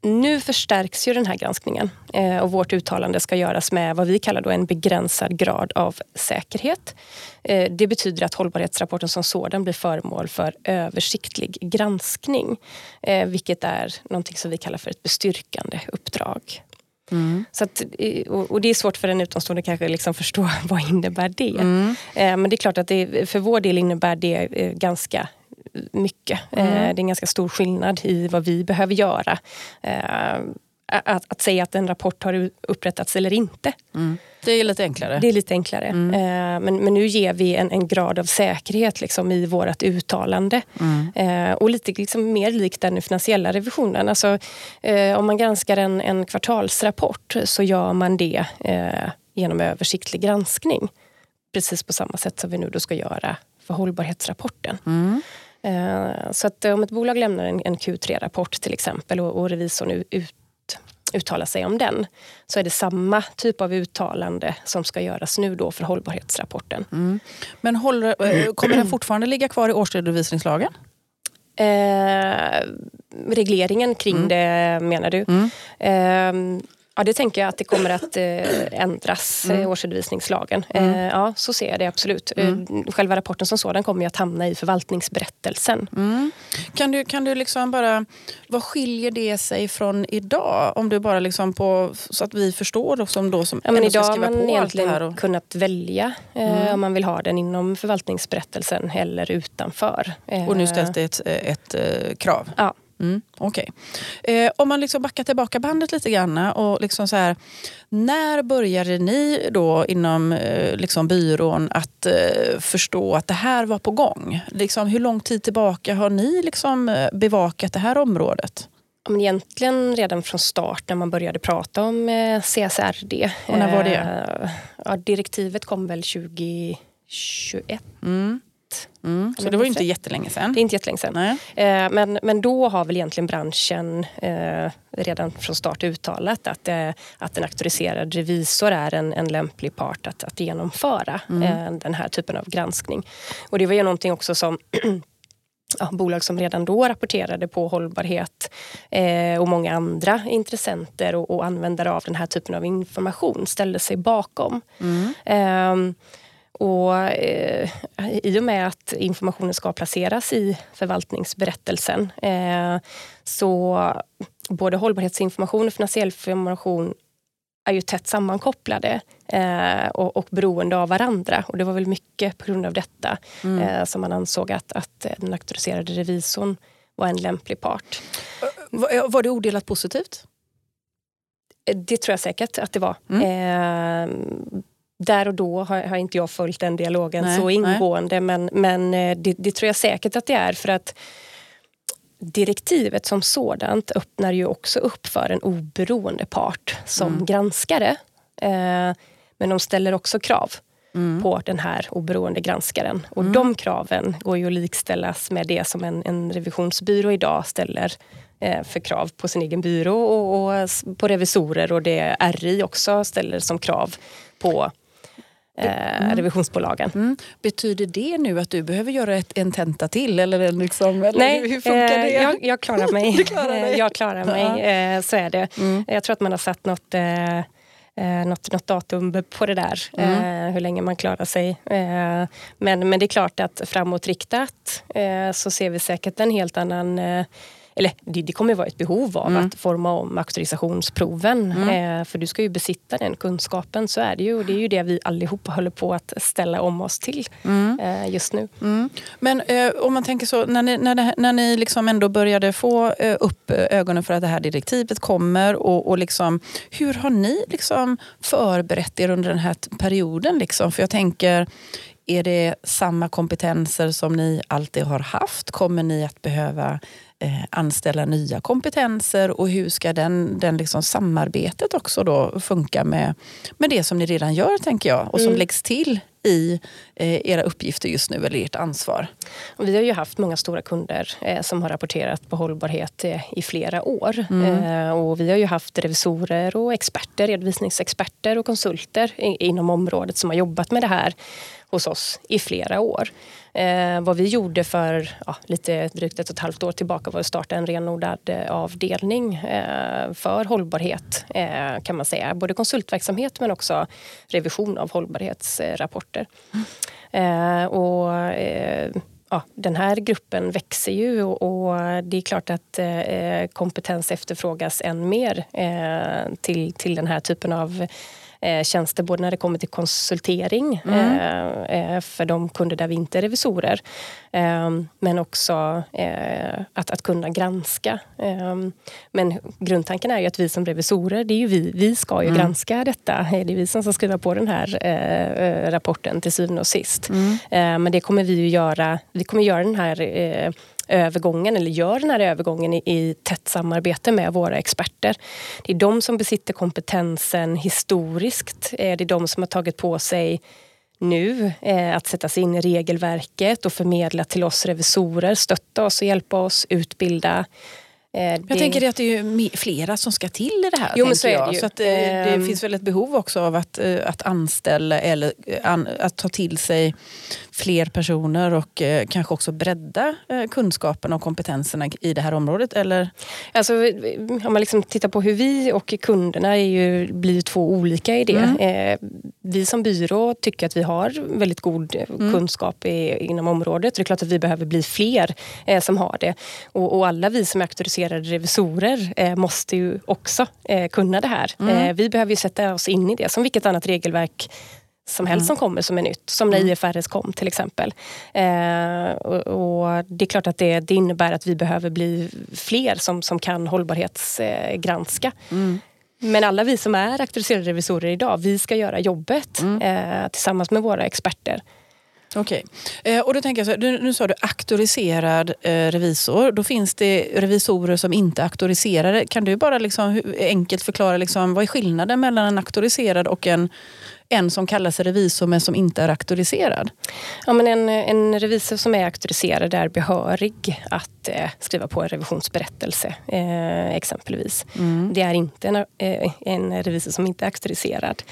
Nu förstärks ju den här granskningen eh, och vårt uttalande ska göras med vad vi kallar då en begränsad grad av säkerhet. Eh, det betyder att hållbarhetsrapporten som sådan blir föremål för översiktlig granskning, eh, vilket är någonting som vi kallar för ett bestyrkande uppdrag. Mm. Så att, och det är svårt för en utomstående kanske liksom förstå vad innebär det. Mm. Men det är klart att det, för vår del innebär det ganska mycket. Mm. Det är en ganska stor skillnad i vad vi behöver göra. Att, att säga att en rapport har upprättats eller inte. Mm. Det är lite enklare. Det är lite enklare. Mm. Men, men nu ger vi en, en grad av säkerhet liksom, i vårt uttalande. Mm. Och lite liksom, mer likt den finansiella revisionen. Alltså, om man granskar en, en kvartalsrapport så gör man det genom översiktlig granskning. Precis på samma sätt som vi nu då ska göra för hållbarhetsrapporten. Mm. Eh, så att om ett bolag lämnar en, Q3-rapport till exempel och, och revisorn ut, uttalar sig om den så är det samma typ av uttalande som ska göras nu då för hållbarhetsrapporten. Mm. Men håller, eh, kommer den fortfarande ligga kvar i årsredovisningslagen? Eh, regleringen kring mm. det menar du? Mm. Eh, Ja, det tänker jag att det kommer att eh, ändras, mm. årsredovisningslagen. Mm. Eh, ja, så ser jag det absolut. Eh, mm. Själva rapporten som sådan kommer att hamna i förvaltningsberättelsen. Mm. Kan du, kan du liksom bara, vad skiljer det sig från idag? Om du bara liksom på, så att vi förstår då, som då som ja, men Idag har man egentligen och... kunnat välja eh, mm. om man vill ha den inom förvaltningsberättelsen eller utanför. Och nu ställs det ett, ett, ett krav? Ja. Mm, okay. Eh, om man liksom backar tillbaka bandet lite grann. Och liksom så här, när började ni då inom eh, liksom byrån att eh, förstå att det här var på gång? Liksom, hur lång tid tillbaka har ni liksom, eh, bevakat det här området? Men egentligen redan från start när man började prata om eh, CSRD. Och när var det? Eh, ja, direktivet kom väl 2021. Mm. Mm, så det var ju inte jättelänge sedan. Det är inte jättelänge sedan. Eh, men, men då har väl egentligen branschen eh, redan från start uttalat att, eh, att en auktoriserad revisor är en, en lämplig part att, att genomföra mm. Eh, den här typen av granskning. Och det var ju någonting också som ja, bolag som redan då rapporterade på hållbarhet eh, och många andra intressenter och, och, användare av den här typen av information ställde sig bakom. Mm. Eh, och, eh, I och med att informationen ska placeras i förvaltningsberättelsen eh, så både hållbarhetsinformation och finansiell information är ju tätt sammankopplade eh, och, och beroende av varandra. Och det var väl mycket på grund av detta mm. eh, som man ansåg att, att den auktoriserade revisorn var en lämplig part. Var, var det odelat positivt? Det tror jag säkert att det var. Mm. Eh, där och då har, har, inte jag följt den dialogen nej, så ingående men, men eh, det, det, tror jag säkert att det är för att direktivet som sådant öppnar ju också upp för en oberoende part som mm. granskare. Eh, men de ställer också krav mm. på den här oberoende granskaren. Och mm. de kraven går ju att likställas med det som en, en revisionsbyrå idag ställer eh, för krav på sin egen byrå och, och på revisorer och det RI också ställer som krav på eh, mm. revisionsbolagen. Mm. Betyder det nu att du behöver göra ett, en tenta till? Eller, liksom, eller Nej, hur funkar eh, det? Jag, jag klarar mig. klarar jag klarar mig, eh, så är det. Mm. Jag tror att man har satt något eh, eh, något, något datum på det där, mm. eh, hur länge man klarar sig. Eh, men, men det är klart att framåtriktat eh, så ser vi säkert en helt annan eh, eller det, det kommer vara ett behov av mm. att forma om auktorisationsproven. Mm. Eh, för du ska ju besitta den kunskapen, så är det ju. Och det är ju det vi allihopa håller på att ställa om oss till mm. eh, just nu. Mm. Men eh, om man tänker så, när ni, när det, när ni liksom ändå började få eh, upp ögonen för att det här direktivet kommer och, och liksom, hur har ni liksom förberett er under den här perioden? Liksom? För jag tänker, är det samma kompetenser som ni alltid har haft? Kommer ni att behöva eh, anställa nya kompetenser och hur ska den, den liksom samarbetet också då funka med, med det som ni redan gör tänker jag och som mm. läggs till i eh, era uppgifter just nu eller ert ansvar? Och vi har ju haft många stora kunder eh, som har rapporterat på hållbarhet eh, i flera år. Mm. Eh, och vi har ju haft revisorer och experter, redovisningsexperter och konsulter inom området som har jobbat med det här hos oss i flera år. Eh, vad vi gjorde för ja, lite drygt ett och ett halvt år tillbaka var att starta en renodlad eh, avdelning eh, för hållbarhet eh, kan man säga. Både konsultverksamhet men också revision av hållbarhetsrapporter. Mm. och eh, ja, den här gruppen växer ju och, det är klart att eh, kompetens efterfrågas än mer till, till den här typen av eh, tjänster både när det kommer till konsultering mm. eh, eh för de kunder där vi inte är revisorer eh, men också att, att kunna granska. Men grundtanken är ju att vi som revisorer, det är ju vi, vi ska ju mm. granska detta. Det är vi som ska skriva på den här rapporten till syvende och sist. Mm. men det kommer vi ju göra. Vi kommer göra den här övergången, eller gör den här övergången i, i tätt samarbete med våra experter. Det är de som besitter kompetensen historiskt. Eh, det är de som har tagit på sig nu eh, att sätta sig in i regelverket och förmedla till oss revisorer, stötta oss och hjälpa oss, utbilda Eh, jag det... tänker att det är flera som ska till i det här. Jo, men så är det, så att, det, eh, det ehm. finns väl ett behov också av att, att anställa eller att ta till sig fler personer och kanske också bredda kunskapen och kompetenserna i det här området? Eller? Alltså, om man liksom tittar på hur vi och kunderna är ju, blir två olika i det. Mm. Vi som byrå tycker att vi har väldigt god mm. kunskap i, inom området. Det är klart att vi behöver bli fler som har det. Och, och alla vi som är auktoriserade revisorer eh, måste ju också eh, kunna det här. Mm. Eh, vi behöver ju sätta oss in i det som vilket annat regelverk som helst mm. som kommer som är nytt. Som när mm. IFRS kom till exempel. Eh, och, och, Det är klart att det, det, innebär att vi behöver bli fler som, som kan hållbarhetsgranska. Mm. Men alla vi som är auktoriserade revisorer idag, vi ska göra jobbet mm. eh, tillsammans med våra experter. Okej. Okay. Eh, och då tänker jag så här, nu, nu sa du auktoriserad eh, revisor. Då finns det revisorer som inte är auktoriserade. Kan du bara liksom, enkelt förklara liksom, vad är skillnaden mellan en auktoriserad och en, en som kallar sig revisor men som inte är auktoriserad? Ja, men en, en revisor som är auktoriserad är behörig att eh, skriva på en revisionsberättelse eh, exempelvis. Mm. Det är inte en, eh, en revisor som inte är auktoriserad.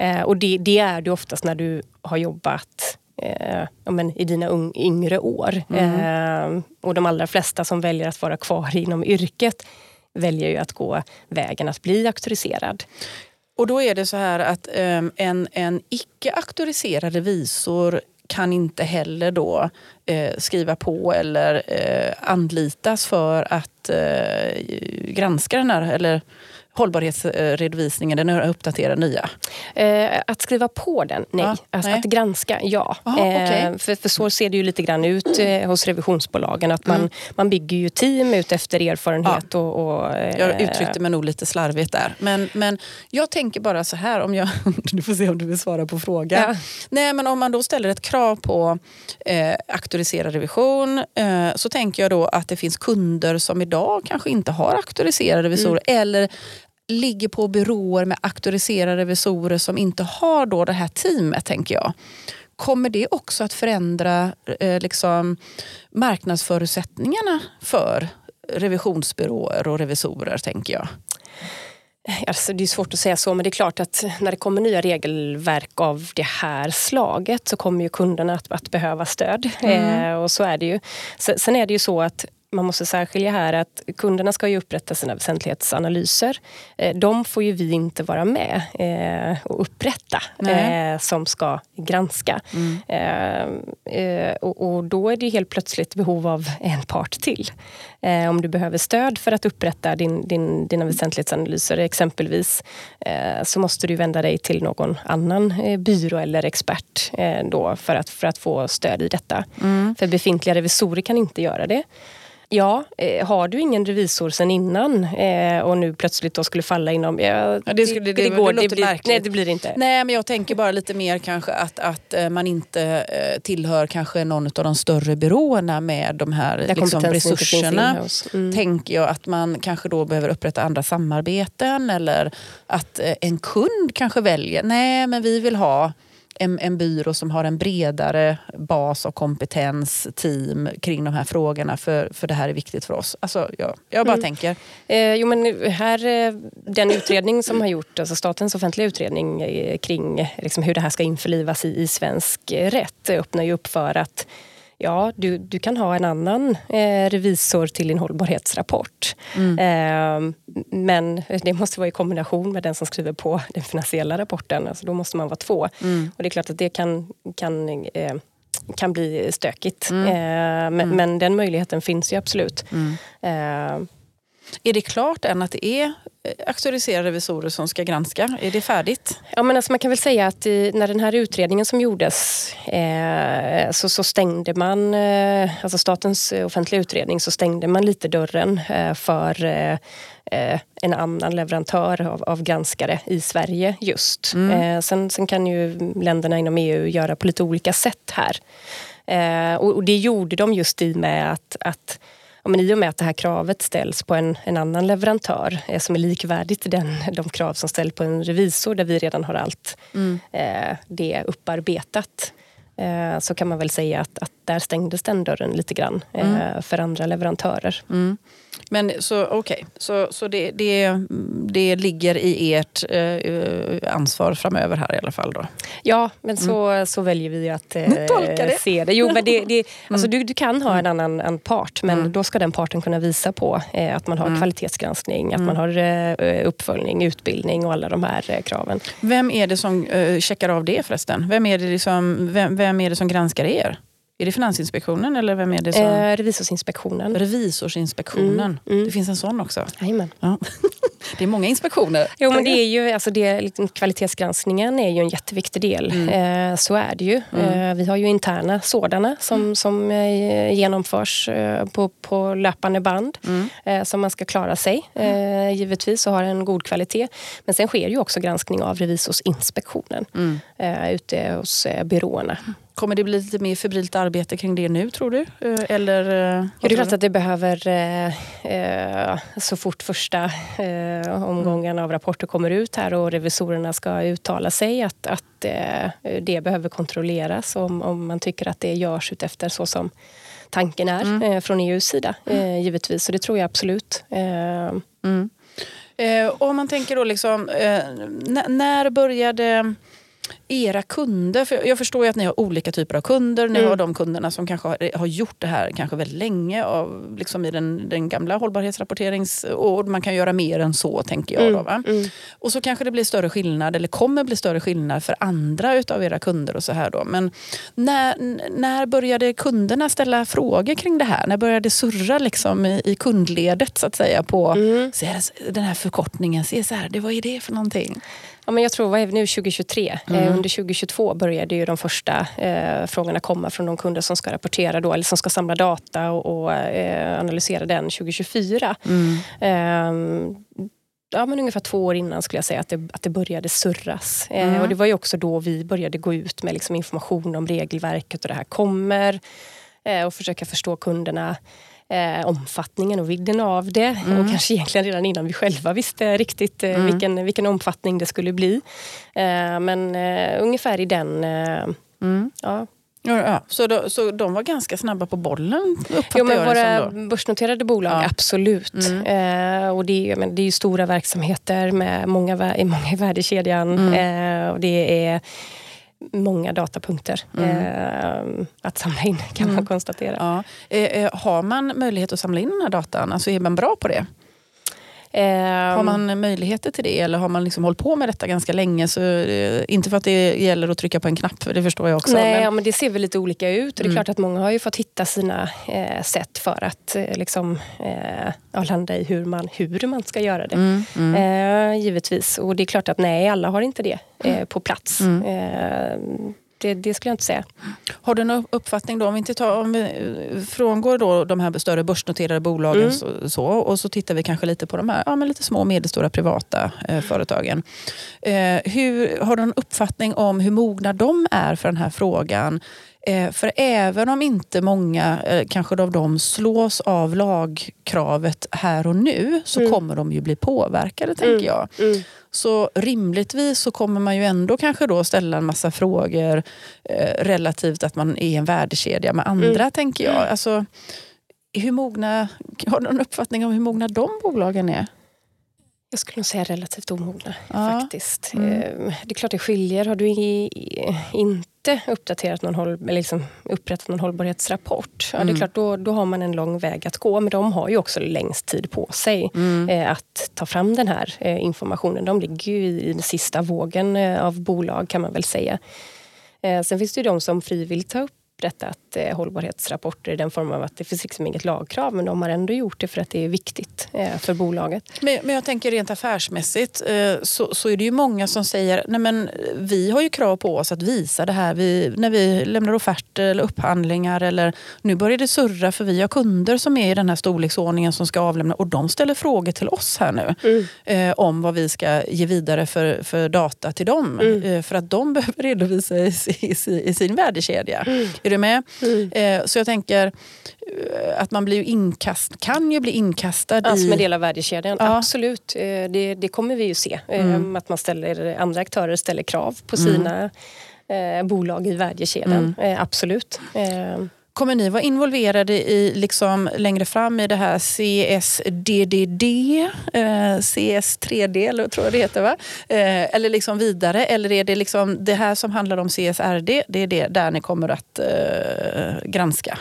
Eh, och det, det, är du oftast när du har jobbat eh, ja, men i dina un, yngre år. Mm. Eh, och de allra flesta som väljer att vara kvar inom yrket väljer ju att gå vägen att bli auktoriserad. Och då är det så här att um, en, en icke auktoriserad revisor kan inte heller då eh, skriva på eller eh, anlitas för att eh, granska den här, eller hållbarhetsredovisningen, den är uppdaterad nya? Eh, att skriva på den, nej. Ah, alltså, nej. Att granska, ja. Ah, okay. eh, för, för så ser det ju lite grann ut eh, hos revisionsbolagen. Att man, mm. man bygger ju team ut efter erfarenhet. Ah. Och, och jag uttryckte mig nog lite slarvigt där. Men, men jag tänker bara så här, om jag, du får se om du vill svara på frågan. Ja. Nej, men om man då ställer ett krav på eh, auktoriserad revision eh, så tänker jag då att det finns kunder som idag kanske inte har auktoriserade revisorer mm. eller ligger på byråer med auktoriserade revisorer som inte har då det här teamet, tänker jag. Kommer det också att förändra eh, liksom, marknadsförutsättningarna för revisionsbyråer och revisorer tänker jag? Alltså det är svårt att säga så, men det är klart att när det kommer nya regelverk av det här slaget så kommer ju kunderna att, att behöva stöd. Mm. Eh, och så är det ju. Sen är det ju så att man måste särskilja här att kunderna ska ju upprätta sina väsentlighetsanalyser. Eh, de får ju vi inte vara med eh, och upprätta eh, som ska granska. Mm. Och då är det helt plötsligt behov av en part till. Om du behöver stöd för att upprätta din, din, dina väsentlighetsanalyser exempelvis så måste du vända dig till någon annan byrå eller expert då för att, för att få stöd i detta. Mm. För befintliga revisorer kan inte göra det. Ja, eh, har du ingen revisor sen innan eh, och nu plötsligt då skulle falla inom... Ja, ja, det, skulle, det, det, det, går, det, blir, märkligt. Nej, det blir inte. Nej, men jag tänker bara lite mer kanske att, att eh, man inte tillhör kanske någon av de större byråerna med de här liksom, resurserna. Mm. Tänker jag att man kanske då behöver upprätta andra samarbeten eller att en kund kanske väljer, nej men vi vill ha en, en byrå som har en bredare bas av kompetens, team kring de här frågorna för, för det här är viktigt för oss. Alltså, jag, jag bara mm. tänker. Eh, jo, men här, eh, den utredning som har gjort, alltså statens offentliga utredning eh, kring liksom hur det här ska införlivas i, i svensk rätt öppnar ju upp för att ja, du, du kan ha en annan eh, revisor till din hållbarhetsrapport. Mm. Eh, men det måste vara i kombination med den som skriver på den finansiella rapporten. Alltså då måste man vara två. Mm. Och det är klart att det kan, kan eh, kan bli stökigt. Mm. Eh, men, mm. men, den möjligheten finns ju absolut. Mm. Eh, är det klart än att det är auktoriserade revisorer som ska granska? Är det färdigt? Ja, men alltså man kan väl säga att i, när den här utredningen som gjordes eh, så, så, stängde man, eh, alltså statens offentliga utredning, så stängde man lite dörren eh, för eh, eh en annan leverantör av, av, granskare i Sverige just. Mm. sen, sen kan ju länderna inom EU göra på lite olika sätt här. Och, och, det gjorde de just i med att, att ja, men i och med att det här kravet ställs på en, en annan leverantör eh, som är likvärdigt den, de krav som ställs på en revisor där vi redan har allt mm. eh, det upparbetat eh, så kan man väl säga att, att där stängdes den dörren lite grann mm. eh, för andra leverantörer. Mm. Men så okej, okay. så, så det, det, det ligger i ert eh, ansvar framöver här i alla fall då? Ja, men så, mm. så väljer vi att eh, det. se det. Jo, men det, det, mm. alltså du, du kan ha en mm. annan en part men mm. då ska den parten kunna visa på eh, att man har mm. kvalitetsgranskning, att man har eh, uppföljning, utbildning och alla de här eh, kraven. Vem är det som eh, checkar av det förresten? Vem är det, som, vem, vem är det som granskar er? Är det Finansinspektionen eller vem är det som... Eh, revisorsinspektionen. Revisorsinspektionen. Mm, mm. Det finns en sån också? Jajamän. Ja. det är många inspektioner. Jo, men det är ju, alltså det, liksom, kvalitetsgranskningen är ju en jätteviktig del. Mm. Eh, så är det ju. Mm. Eh, vi har ju interna sådana som, mm. som eh, genomförs eh, på, på löpande band. Mm. Eh, som man ska klara sig eh, givetvis och har en god kvalitet. Men sen sker ju också granskning av Revisorsinspektionen ute hos byråerna. Kommer det bli lite mer febrilt arbete kring det nu tror du? Eh, eller, eh, ja, det är klart att det behöver, eh, så fort första eh, omgången av rapporter kommer ut här och revisorerna ska uttala sig, att, att eh, det behöver kontrolleras om, om man tycker att det görs utefter så som tanken är mm. eh, från EUs sida, mm. givetvis. Så det tror jag absolut. Mm. om man tänker då liksom, när började era kunder, för jag förstår ju att ni har olika typer av kunder. Ni mm. har de kunderna som kanske har, har, gjort det här kanske väldigt länge av, liksom i den, den gamla hållbarhetsrapporterings... Och man kan göra mer än så tänker jag. Mm. Då, mm. Och så kanske det blir större skillnad, eller kommer bli större skillnad för andra utav era kunder. och så här då. Men när, när började kunderna ställa frågor kring det här? När började det surra liksom i, i kundledet så att säga på mm. den här förkortningen CSR, det, vad är det för någonting? Ja, men jag tror, vad är vi nu, 2023? Eh, mm. Eh, under 2022 började ju de första eh, frågorna komma från de kunder som ska rapportera då, eller som ska samla data och, och eh, analysera den 2024. Mm. Eh, ja, men ungefär två år innan skulle jag säga att det, att det började surras. Eh, mm. och det var ju också då vi började gå ut med liksom information om regelverket och det här kommer. och försöka förstå kunderna eh, omfattningen och vidden av det. Mm. Och kanske egentligen redan innan vi själva visste riktigt eh, mm. vilken, vilken omfattning det skulle bli. Eh, men eh, ungefär i den... Eh, mm. ja, Ja. Så, då, så de var ganska snabba på bollen jo, men Våra börsnoterade bolag, ja. absolut. Mm. Eh, och det, är, men det är ju stora verksamheter med många, många i värdekedjan. Mm. Eh, och det är många datapunkter mm. eh, att samla in kan man mm. konstatera. Ja. Eh, eh, har man möjlighet att samla in den här datan? Alltså är man bra på det? Um, har man möjligheter till det eller har man liksom hållit på med detta ganska länge? Så, eh, inte för att det gäller att trycka på en knapp, för det förstår jag också. Nej, men... Ja, men det ser väl lite olika ut. Och det är mm. klart att många har ju fått hitta sina eh, sätt för att eh, liksom, eh, landa i hur man, hur man ska göra det. Mm, mm. Eh, givetvis. Och det är klart att nej, alla har inte det eh, på plats. Det, det, skulle jag inte säga. Har du någon uppfattning då, om vi, inte tar, om vi eh, frångår då de här större börsnoterade bolagen mm. så, så, och så tittar vi kanske lite på de här ja, men lite små och medelstora privata eh, företagen. Eh, hur, har du någon uppfattning om hur mogna de är för den här frågan? Eh, för även om inte många eh, kanske av dem slås av lagkravet här och nu så mm. kommer de ju bli påverkade, tänker mm. jag. Mm. Så rimligtvis så kommer man ju ändå kanske då ställa en massa frågor eh, relativt att man är en värdekedja med andra, mm. tänker jag. Alltså, hur mogna, har du någon uppfattning om hur mogna de bolagen är? Jag skulle nog säga relativt omogna ja. faktiskt. Mm. Eh, det är klart det skiljer. Har du inte uppdaterat någon håll, eller liksom upprättat någon hållbarhetsrapport, ja, det är mm. klart då, då har man en lång väg att gå. Men de har ju också längst tid på sig mm. eh, att ta fram den här eh, informationen. De ligger ju i den sista vågen eh, av bolag kan man väl säga. Eh, sen finns det ju de som frivilligt tar upp upprättat eh, hållbarhetsrapporter i den formen av att det finns liksom inget lagkrav men de har ändå gjort det för att det är viktigt eh, för bolaget. Men, men jag tänker rent affärsmässigt eh, så, så är det ju många som säger nej men vi har ju krav på oss att visa det här vi, när vi lämnar offerter eller upphandlingar eller nu börjar det surra för vi har kunder som är i den här storleksordningen som ska avlämna och de ställer frågor till oss här nu mm. om vad vi ska ge vidare för, för data till dem. Mm. För att de behöver redovisa i, i, i sin värdekedja. Mm. Är du med? Mm. Eh, så jag tänker eh, att man blir inkast, kan ju bli inkastad alltså, i... Som en del av värdekedjan, ja. absolut. Eh, det, det, kommer vi ju se. Mm. Att man ställer, andra aktörer ställer krav på mm. sina bolag i värdekedjan. Mm. absolut. Kommer ni vara involverade i, liksom, längre fram i det här CSDDD, eh, CS3D eller tror jag det heter va? Eh, eller liksom vidare? Eller är det liksom det här som handlar om CSRD, det är det där ni kommer att eh, granska?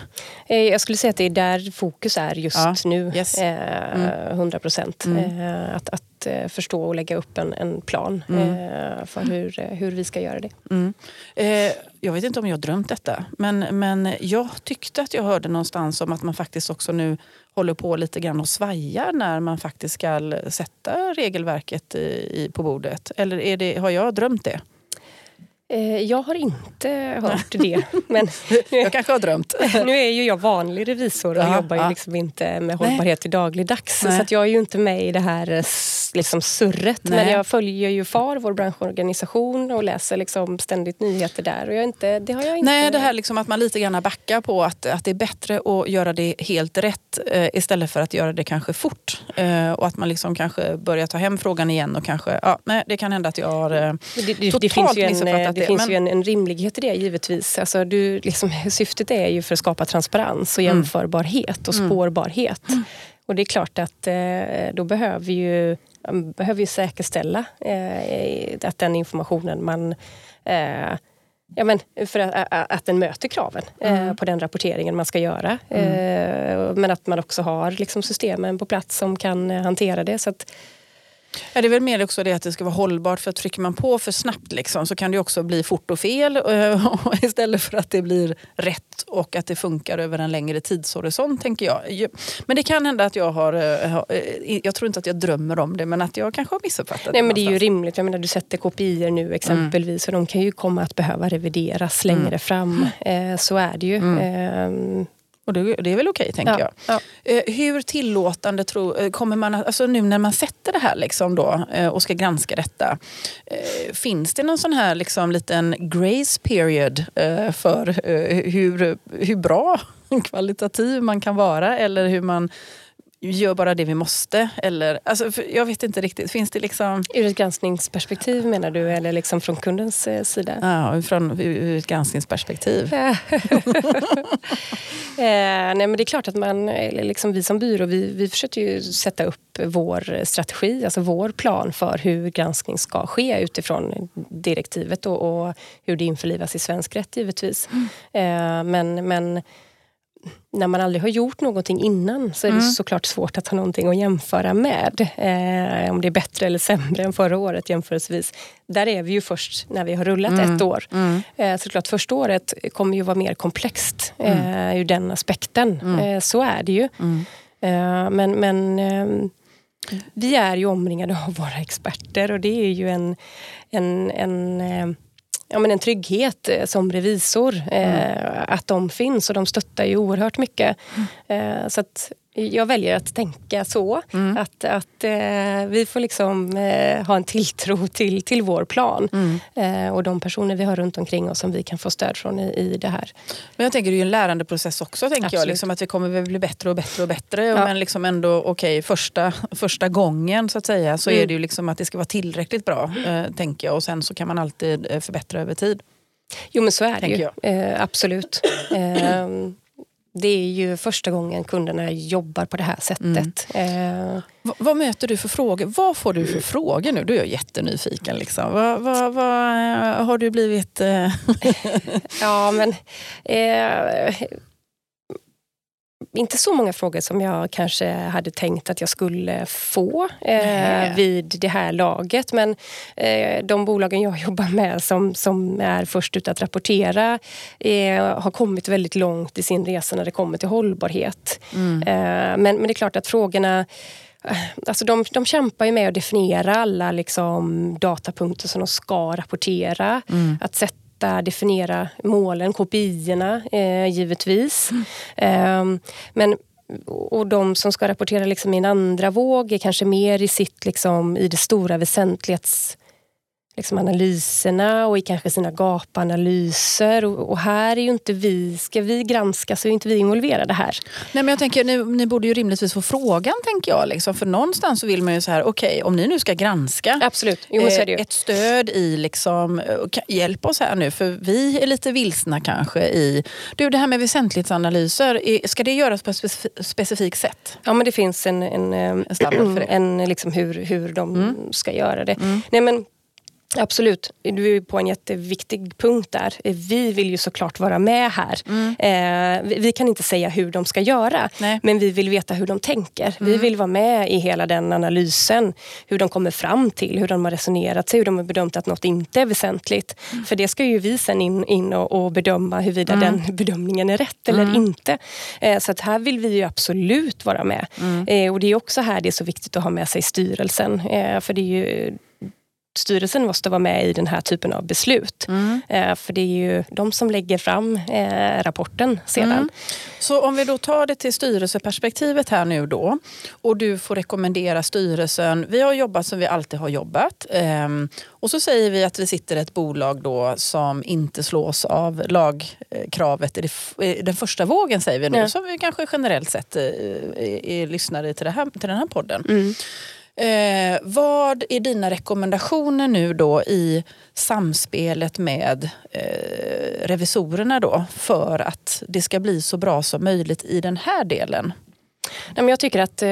Eh, jag skulle säga att det är där fokus är just ja. nu. Yes. Eh, mm. 100 procent. Mm. Eh, att, att förstå och lägga upp en, en plan mm. för hur, hur vi ska göra det. Mm. Eh, jag vet inte om jag har drömt detta, men, men jag tyckte att jag hörde någonstans om att man faktiskt också nu håller på lite grann och svajar när man faktiskt ska sätta regelverket i, i på bordet. Eller är det, har jag drömt det? Eh, jag har inte hört det. Men jag kanske har drömt. nu är ju jag vanlig revisor och ja, jobbar ju liksom inte med hållbarhet till dagligdags. Nej. Så jag är ju inte med i det här eh, liksom surret. Nej. Men jag följer ju FAR, vår branschorganisation och läser liksom ständigt nyheter där. Och jag inte, det har jag inte... Nej, det här liksom att man lite grann backar på att, att det är bättre att göra det helt rätt eh, istället för att göra det kanske fort. Eh, och att man liksom kanske börjar ta hem frågan igen och kanske... Ja, nej, det kan hända att jag har eh, det, det, totalt det finns ju en, det, finns men... ju en, en, rimlighet i det givetvis. Alltså, du, liksom, syftet är ju för att skapa transparens och mm. jämförbarhet och mm. spårbarhet. Mm. Och det är klart att eh, då behöver ju behöver ju säkerställa eh, att den informationen man eh, Ja, men för att, att den möter kraven eh, mm. på den rapporteringen man ska göra. Mm. Eh, men att man också har liksom, systemen på plats som kan hantera det. Så att, Ja, det är väl mer också det att det ska vara hållbart för trycker man på för snabbt liksom, så kan det också bli fort och fel eh, istället för att det blir rätt och att det funkar över en längre tidshorisont tänker jag. Men det kan hända att jag har, eh, eh, jag tror inte att jag drömmer om det men att jag kanske har missuppfattat Nej, det. men det är ju rimligt, jag menar du sätter kopior nu exempelvis mm. och de kan ju komma att behöva revideras längre mm. fram. Så är det ju. Mm. Ehm, och det, det är väl okej, tänker ja, jag. Ja. Eh, hur tillåtande tro, eh, kommer man alltså nu när man sätter det här liksom då, eh, och ska granska detta. finns det någon sån här liksom liten grace period för hur, hur bra kvalitativ man kan vara? Eller hur man gör bara det vi måste? Eller, alltså, jag vet inte riktigt. Finns det liksom... Ur ett granskningsperspektiv menar du eller liksom från kundens eh, sida? Ja, från ur ett granskningsperspektiv. eh, nej, men det är klart att man, liksom vi som byrå, vi, vi försöker ju sätta upp vår strategi, alltså vår plan för hur granskning ska ske utifrån direktivet och, och hur det införlivas i svensk rätt givetvis. Mm. Eh, men, men när man aldrig har gjort någonting innan så är det mm. såklart svårt att ha någonting att jämföra med. Eh, om det är bättre eller sämre än förra året jämförelsevis. Där är vi ju först när vi har rullat mm. ett år. Mm. Eh, såklart första året kommer ju vara mer komplext mm. eh, ur den aspekten. Mm. Eh, så är det ju. Mm. Eh, men, men eh, vi är ju omringade av våra experter och det är ju en, en, en eh, ja, men en trygghet eh, som revisor. Eh, mm. Att de finns och de stöttar ju oerhört mycket. Mm. Eh, så att jag väljer att tänka så. Mm. Att, att eh, vi får liksom eh, ha en tilltro till, till vår plan. Mm. Eh, och de personer vi har runt omkring oss som vi kan få stöd från i, i det här. Men jag tänker det är ju en lärandeprocess också. tänker jag, liksom, Att vi kommer bli bättre och bättre och bättre. Ja. Men liksom ändå, okay, första, första gången så att säga så mm. är det ju liksom att det ska vara tillräckligt bra. Eh, tänker jag. Och sen så kan man alltid eh, förbättra över tid. Jo men så är det ju. Eh, absolut. Ehm, det är ju första gången kunderna jobbar på det här sättet. Mm. Eh. vad möter du för frågor? Vad får du för frågor nu? Du är jag jättenyfiken. Liksom. Vad, vad, vad har du blivit... Eh... ja, men... Eh, inte så många frågor som jag kanske hade tänkt att jag skulle få eh, vid det här laget. Men eh, de bolagen jag jobbar med som, som är först ut att rapportera eh, har kommit väldigt långt i sin resa när det kommer till hållbarhet. Mm. Eh, men, men det är klart att frågorna eh, Alltså de, de kämpar ju med att definiera alla liksom datapunkter som de ska rapportera. Mm. Att sätta sätta, definiera målen, KPI-erna eh, givetvis. Mm. Eh, men och de som ska rapportera liksom i en andra våg är kanske mer i sitt liksom, i det stora väsentlighets liksom analyserna och i kanske sina gapanalyser. Och, och, här är ju inte vi, ska vi granska så är inte vi involverade här. Nej, men jag tänker, ni, ni borde ju rimligtvis få frågan, tänker jag. Liksom. För någonstans så vill man ju så här, okej, okay, om ni nu ska granska Absolut. Jo, eh, ett stöd i, liksom, eh, hjälp oss här nu, för vi är lite vilsna kanske i, du det här med väsentlighetsanalyser, ska det göras på ett specifikt sätt? Ja, men det finns en, en, eh, en standard för det. En, liksom hur, hur de mm. ska göra det. Mm. Nej, men Absolut, du är på en jätteviktig punkt där. Vi vill ju såklart vara med här. Mm. Eh, vi kan inte säga hur de ska göra, Nej. men vi vill veta hur de tänker. Mm. Vi vill vara med i hela den analysen. Hur de kommer fram till, hur de har resonerat sig, hur de har bedömt att något inte är väsentligt. Mm. För det ska ju vi sen in, in och, och bedöma huruvida mm. den bedömningen är rätt eller mm. inte. Eh, så att här vill vi ju absolut vara med. Mm. Eh, och det är också här det är så viktigt att ha med sig styrelsen. Eh, för det är ju styrelsen måste vara med i den här typen av beslut. Mm. Eh, för det är ju de som lägger fram eh, rapporten sedan. Mm. Så om vi då tar det till styrelseperspektivet här nu då och du får rekommendera styrelsen. Vi har jobbat som vi alltid har jobbat ehm, och så säger vi att vi sitter i ett bolag då som inte slås av lagkravet i den första vågen säger vi nu, ja. som vi kanske generellt sett är, eh, lyssnare till, här, till den här podden. Mm. Eh, vad är dina rekommendationer nu då i samspelet med eh, revisorerna då för att det ska bli så bra som möjligt i den här delen? Jag tycker att eh,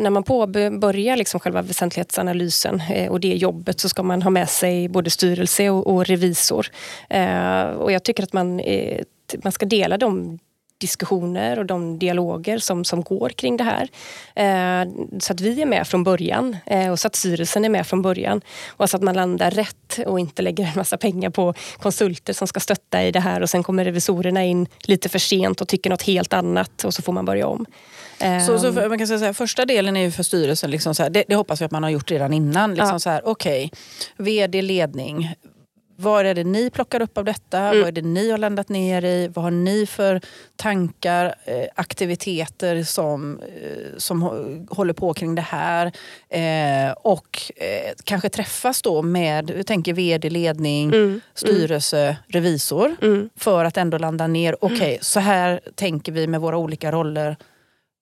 när man påbörjar liksom själva väsentlighetsanalysen eh, och det jobbet så ska man ha med sig både styrelse och revisor. Eh, och jag tycker att man, eh, man ska dela de diskussioner och de dialoger som, som går kring det här. Eh, så att vi är med från början eh, och så att styrelsen är med från början. Och så att man landar rätt och inte lägger en massa pengar på konsulter som ska stötta i det här och sen kommer revisorerna in lite för sent och tycker något helt annat och så får man börja om. Så, så för, man kan säga första delen är ju för styrelsen, liksom så här, det, det, hoppas jag att man har gjort redan innan. Liksom ja. Okej, okay, vd, ledning, vad är det ni plockar upp av detta? Mm. Vad är det ni har landat ner i? Vad har ni för tankar, eh, aktiviteter som, eh, som håller på kring det här? Eh, och kanske träffas då med jag tänker vd, ledning, mm. mm. styrelse, revisor. Mm. För att ändå landa ner, okej okay, så här tänker vi med våra olika roller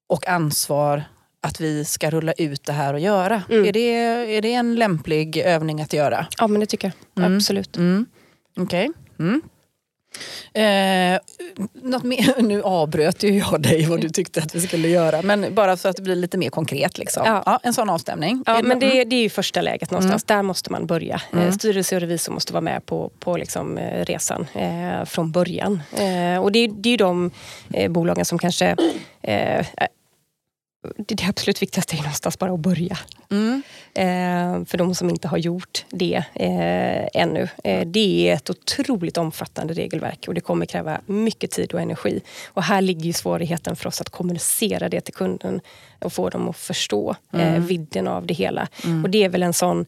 och ansvar att vi ska rulla ut det här och göra. Mm. Är, det, är det en lämplig övning att göra? Ja, men det tycker jag. Mm. Absolut. Mm. Okej. Okay. Mm. Eh, mer, nu avbröt ju jag dig vad du tyckte att vi skulle göra, men bara så att det blir lite mer konkret. Liksom. Ja. ja en sån avstämning. Ja, men det, det är ju första läget någonstans. Mm. Där måste man börja. Eh, mm. Styrelse och revisor måste vara med på, på liksom, eh, resan eh, från början. Eh, och det, det är ju de eh, bolagen som kanske det absolut viktigaste är någonstans bara att börja. Mm. Eh, för de som inte har gjort det eh, ännu. Eh, det är ett otroligt omfattande regelverk och det kommer kräva mycket tid och energi. Och här ligger svårigheten för oss att kommunicera det till kunden och få dem att förstå eh, mm. vidden av det hela. Mm. Och det är väl en sån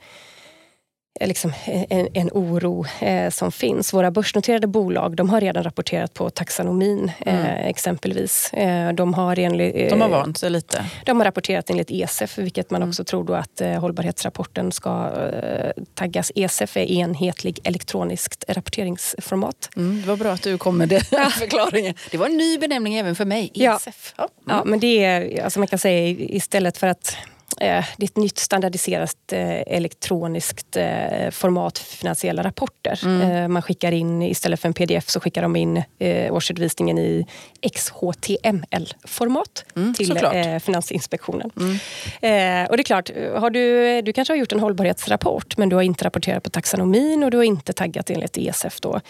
liksom en, en oro eh, som finns. Våra börsnoterade bolag de har redan rapporterat på taxonomin eh, mm. exempelvis. Eh, de, har enligt, de har vant sig lite? De har rapporterat enligt ESEF, vilket man mm. också tror då att eh, hållbarhetsrapporten ska eh, taggas. ESEF är enhetlig elektroniskt rapporteringsformat. Mm, det var bra att du kom med den förklaringen. Det var en ny benämning även för mig, ESEF. Ja, ja mm. men det är, alltså man kan säga istället för att Eh, det är ett nytt standardiserat eh, elektroniskt eh, format för finansiella rapporter. Mm. Man skickar in, istället för en pdf, så skickar de in årsredovisningen i XHTML-format mm, till. Finansinspektionen. Mm. Och det är klart, har du, du kanske har gjort en hållbarhetsrapport men du har inte rapporterat på taxonomin och du har inte taggat enligt ESF. Då,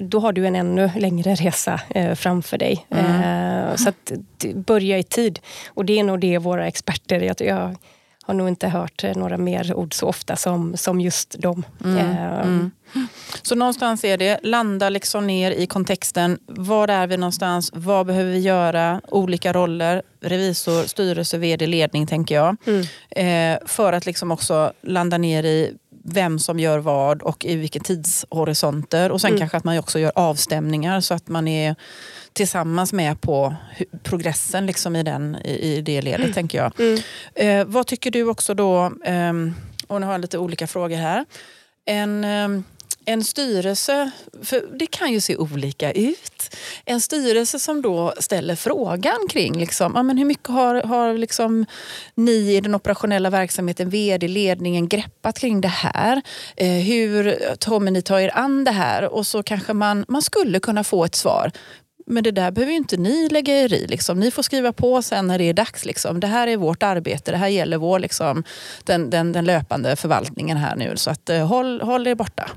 då har du en ännu längre resa framför dig. Mm. Så att, börja i tid. Och det är nog det våra experter jag har nog inte hört några mer ord så ofta som, som just dem. Mm, eh, mm. Så någonstans är det, landa liksom ner i kontexten. Var är vi någonstans? Vad behöver vi göra? Olika roller, revisor, styrelse, vd, ledning tänker jag. Mm. Eh, för att liksom också landa ner i vem som gör vad och i vilka tidshorisonter. Och sen mm. kanske att man också gör avstämningar så att man är tillsammans med på progressen liksom i, den, i, i det ledet, mm. tänker jag. Mm. Eh, vad tycker du också då, eh, och nu har jag lite olika frågor här. En, eh, en styrelse, för det kan ju se olika ut. En styrelse som då ställer frågan kring liksom, ja, men hur mycket har, har liksom ni i den operationella verksamheten, vd-ledningen, greppat kring det här? Eh, hur kommer ni ta er an det här? Och så kanske man, man skulle kunna få ett svar. Men det där behöver ju inte ni lägga er i. Liksom. Ni får skriva på sen när det är dags. Liksom. Det här är vårt arbete. Det här gäller vår, liksom, den, den, den löpande förvaltningen här nu. Så att, eh, håll, håll er borta.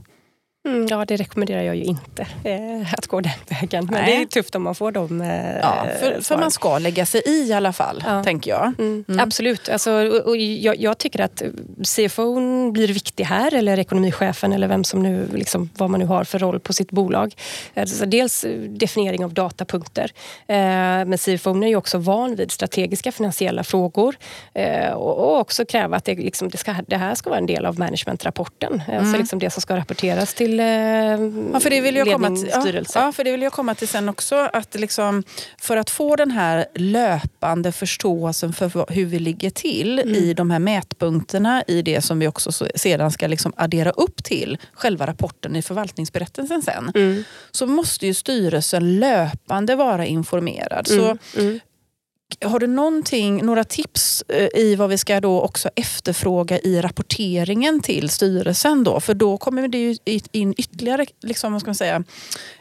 Mm, ja, det rekommenderar jag ju inte, eh, att gå den vägen. Men Nej. det är tufft om man får dem eh, ja, för, för, man ska lägga sig i i alla fall, ja. tänker jag. Mm. Mm. Absolut. Alltså, och, och jag, jag, tycker att CFO blir viktig här, eller ekonomichefen eller vem som nu, liksom, vad man nu har för roll på sitt bolag. Alltså, dels definiering av datapunkter. Eh, men CFO är ju också van vid strategiska finansiella frågor eh, och, och, också kräva att det, liksom, det, ska, det här ska vara en del av managementrapporten. Alltså, mm. Alltså liksom det som ska rapporteras till till eh, ja, för det vill jag komma till, ja, ja, för det vill jag komma till sen också. Att liksom, för att få den här löpande förståelsen för hur vi ligger till mm. i de här mätpunkterna i det som vi också sedan ska liksom addera upp till själva rapporten i förvaltningsberättelsen sen. Mm. Så måste ju styrelsen löpande vara informerad. Så mm. mm. Har du någonting, några tips eh, i vad vi ska då också efterfråga i rapporteringen till styrelsen? Då? För då kommer det ju in ytterligare liksom, vad ska man säga,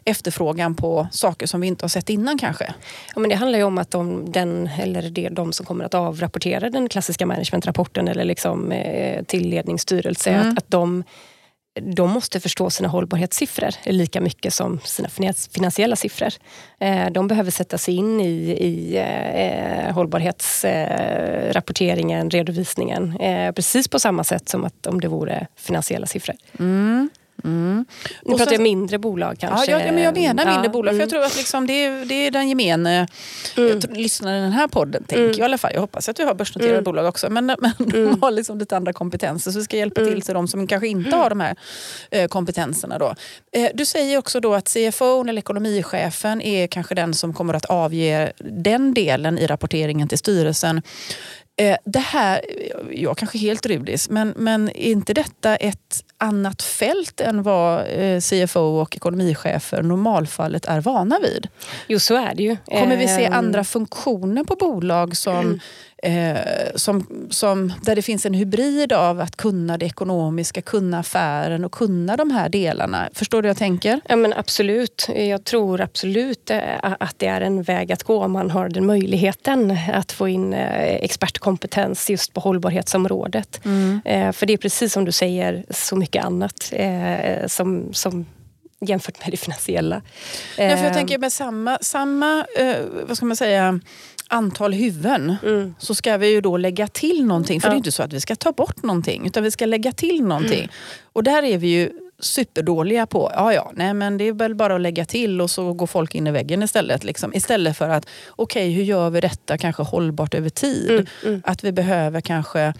efterfrågan på saker som vi inte har sett innan kanske. Ja, men det handlar ju om att de, den, eller det, de som kommer att avrapportera den klassiska managementrapporten eller liksom, eh, till ledningsstyrelse, mm. att, att de de måste förstå sina hållbarhetssiffror lika mycket som sina finansiella siffror. Eh, de behöver sätta sig in i, i eh, hållbarhetsrapporteringen, redovisningen, eh, precis på samma sätt som att om det vore finansiella siffror. Mm. Mm. Nu pratar jag mindre bolag kanske. Ja, jag, men jag menar mindre ja, bolag. Mm. För jag tror att liksom det, är, det är den gemene mm. lyssnaren i den här podden. Tänker mm. jag, i alla fall. jag hoppas att vi har börsnoterade mm. bolag också. Men, men de mm. har liksom lite andra kompetenser. Så vi ska hjälpa till till de som kanske inte har de här eh, kompetenserna. Då. Eh, du säger också då att CFO eller ekonomichefen är kanske den som kommer att avge den delen i rapporteringen till styrelsen. Eh, det här, jag kanske är helt rudis, men, men är inte detta ett annat fält än vad eh, CFO och ekonomichefer normalfallet är vana vid? Jo, så är det ju. Kommer vi se ehm. andra funktioner på bolag som mm eh, som, som, där det finns en hybrid av att kunna det ekonomiska, kunna affären och kunna de här delarna. Förstår du vad jag tänker? Ja, men absolut. Jag tror absolut eh, att det är en väg att gå om man har den möjligheten att få in eh, expertkompetens just på hållbarhetsområdet. Mm. Eh, för det är precis som du säger, så mycket annat som, som jämfört med det finansiella. Ja, för jag tänker med samma, samma vad ska man säga, antal huvuden mm. så ska vi ju då lägga till någonting. För ja. det är inte så att vi ska ta bort någonting utan vi ska lägga till någonting. Mm. Och där är vi ju superdåliga på, ja ja, nej men det är väl bara att lägga till och så går folk in i väggen istället. Liksom. Istället för att, okej okay, hur gör vi detta kanske hållbart över tid? Mm, mm. Att vi behöver kanske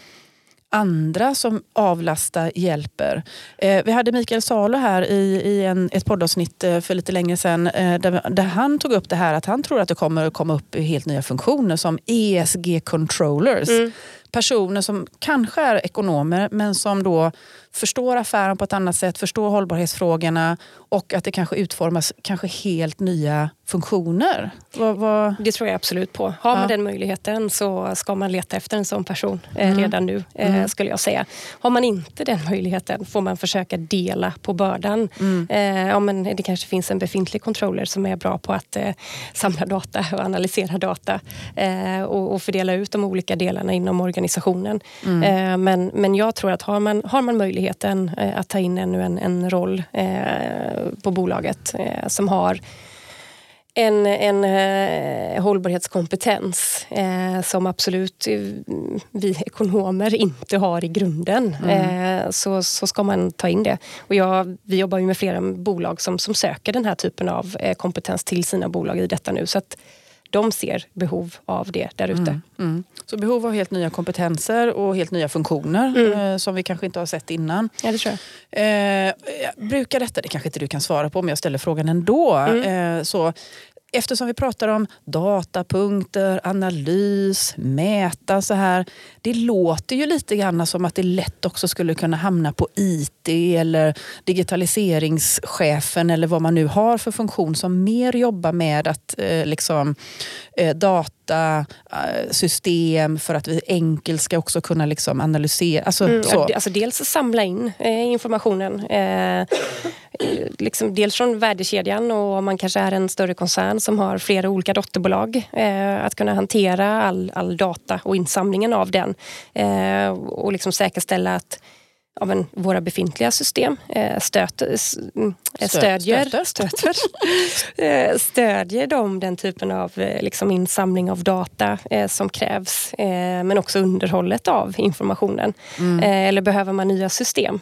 andra som avlastar, hjälper. Eh, vi hade Mikael Salo här i, i en, ett poddavsnitt eh, för lite längre sedan eh, där, där, han tog upp det här att han tror att det kommer komma upp helt nya funktioner som ESG controllers. Mm. Personer som kanske är ekonomer men som då förstår affären på ett annat sätt, förstår hållbarhetsfrågorna och att det kanske utformas kanske helt nya funktioner. Vad, vad... Det tror jag absolut på. Har ja. man den möjligheten så ska man leta efter en sån person eh, mm. redan nu, eh, mm. skulle jag säga. Har man inte den möjligheten får man försöka dela på bördan. Mm. Eh, ja, men det kanske finns en befintlig controller som är bra på att eh, samla data och analysera data eh, och, och, fördela ut de olika delarna inom organisationen. Mm. Eh, men, men jag tror att har man, har man möjligheten att ta in ännu en, en roll på bolaget som har en, en eh, hållbarhetskompetens eh, som absolut eh, vi ekonomer inte har i grunden. Mm. Eh, så, så ska man ta in det. Och jag, vi jobbar ju med flera bolag som, som söker den här typen av eh, kompetens till sina bolag i detta nu. Så att de ser behov av det där ute. Mm. Mm. Så behov av helt nya kompetenser och helt nya funktioner mm. eh, som vi kanske inte har sett innan. Ja, det tror jag. Eh, brukar detta, det kanske inte du kan svara på men jag ställer frågan ändå. Mm. Eh, så eftersom vi pratar om datapunkter, analys, mäta så här. Det låter ju lite grann som att det lätt också skulle kunna hamna på IT eller digitaliseringschefen eller vad man nu har för funktion som mer jobbar med att eh, liksom, eh, data, eh, system för att vi enkelt ska också kunna liksom analysera. Alltså, mm, så. alltså dels samla in eh, informationen. Eh, liksom dels från värdekedjan och om man kanske är en större koncern som har flera olika dotterbolag. Eh, att kunna hantera all, all data och insamlingen av den eh, och liksom säkerställa att ja, men, våra befintliga system eh, stöt, mm, stödjer, stöter, eh, stödjer de den typen av eh, liksom, insamling av data som krävs. Men också underhållet av informationen. Mm. Eller behöver man nya system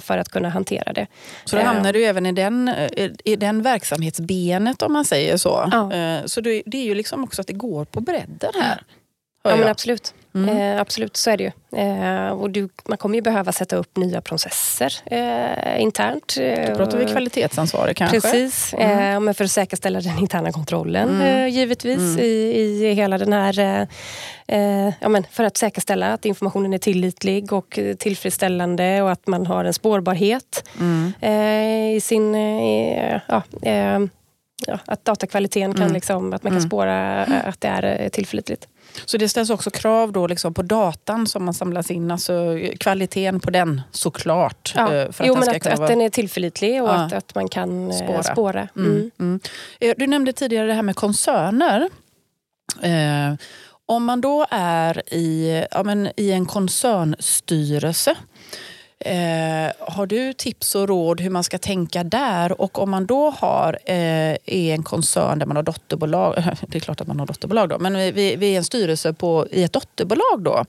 för att kunna hantera det. Så då hamnar du även i den, i den verksamhetsbenet om man säger så. Ja. Så det, är ju liksom också att det går på bredden här. Ja men absolut. Mm. Eh, absolut, så är det ju. Eh, och du, man kommer ju behöva sätta upp nya processer eh, internt. Då pratar vi kvalitetsansvarig kanske? Precis, mm. Eh, men för att säkerställa den interna kontrollen mm. Eh, givetvis mm. i, i hela den här... Eh, ja, men för att säkerställa att informationen är tillitlig och tillfredsställande och att man har en spårbarhet mm. i sin... ja, ja, att datakvaliteten kan, mm. liksom, att man kan spåra att det är tillförlitligt. Så det ställs också krav då liksom på datan som man samlas in, alltså kvaliteten på den såklart. Ja. Eh, för att jo, den men att, att, den är tillförlitlig och ja. att, att man kan eh, spåra. spåra. Mm. Mm. Mm. Eh, du nämnde tidigare det här med koncerner. Eh, om man då är i, ja, men, i en koncernstyrelse Eh, har du tips och råd hur man ska tänka där? Och om man då har eh, i en koncern där man har dotterbolag, det är klart att man har dotterbolag då, men vi, vi är en styrelse på, i ett dotterbolag då.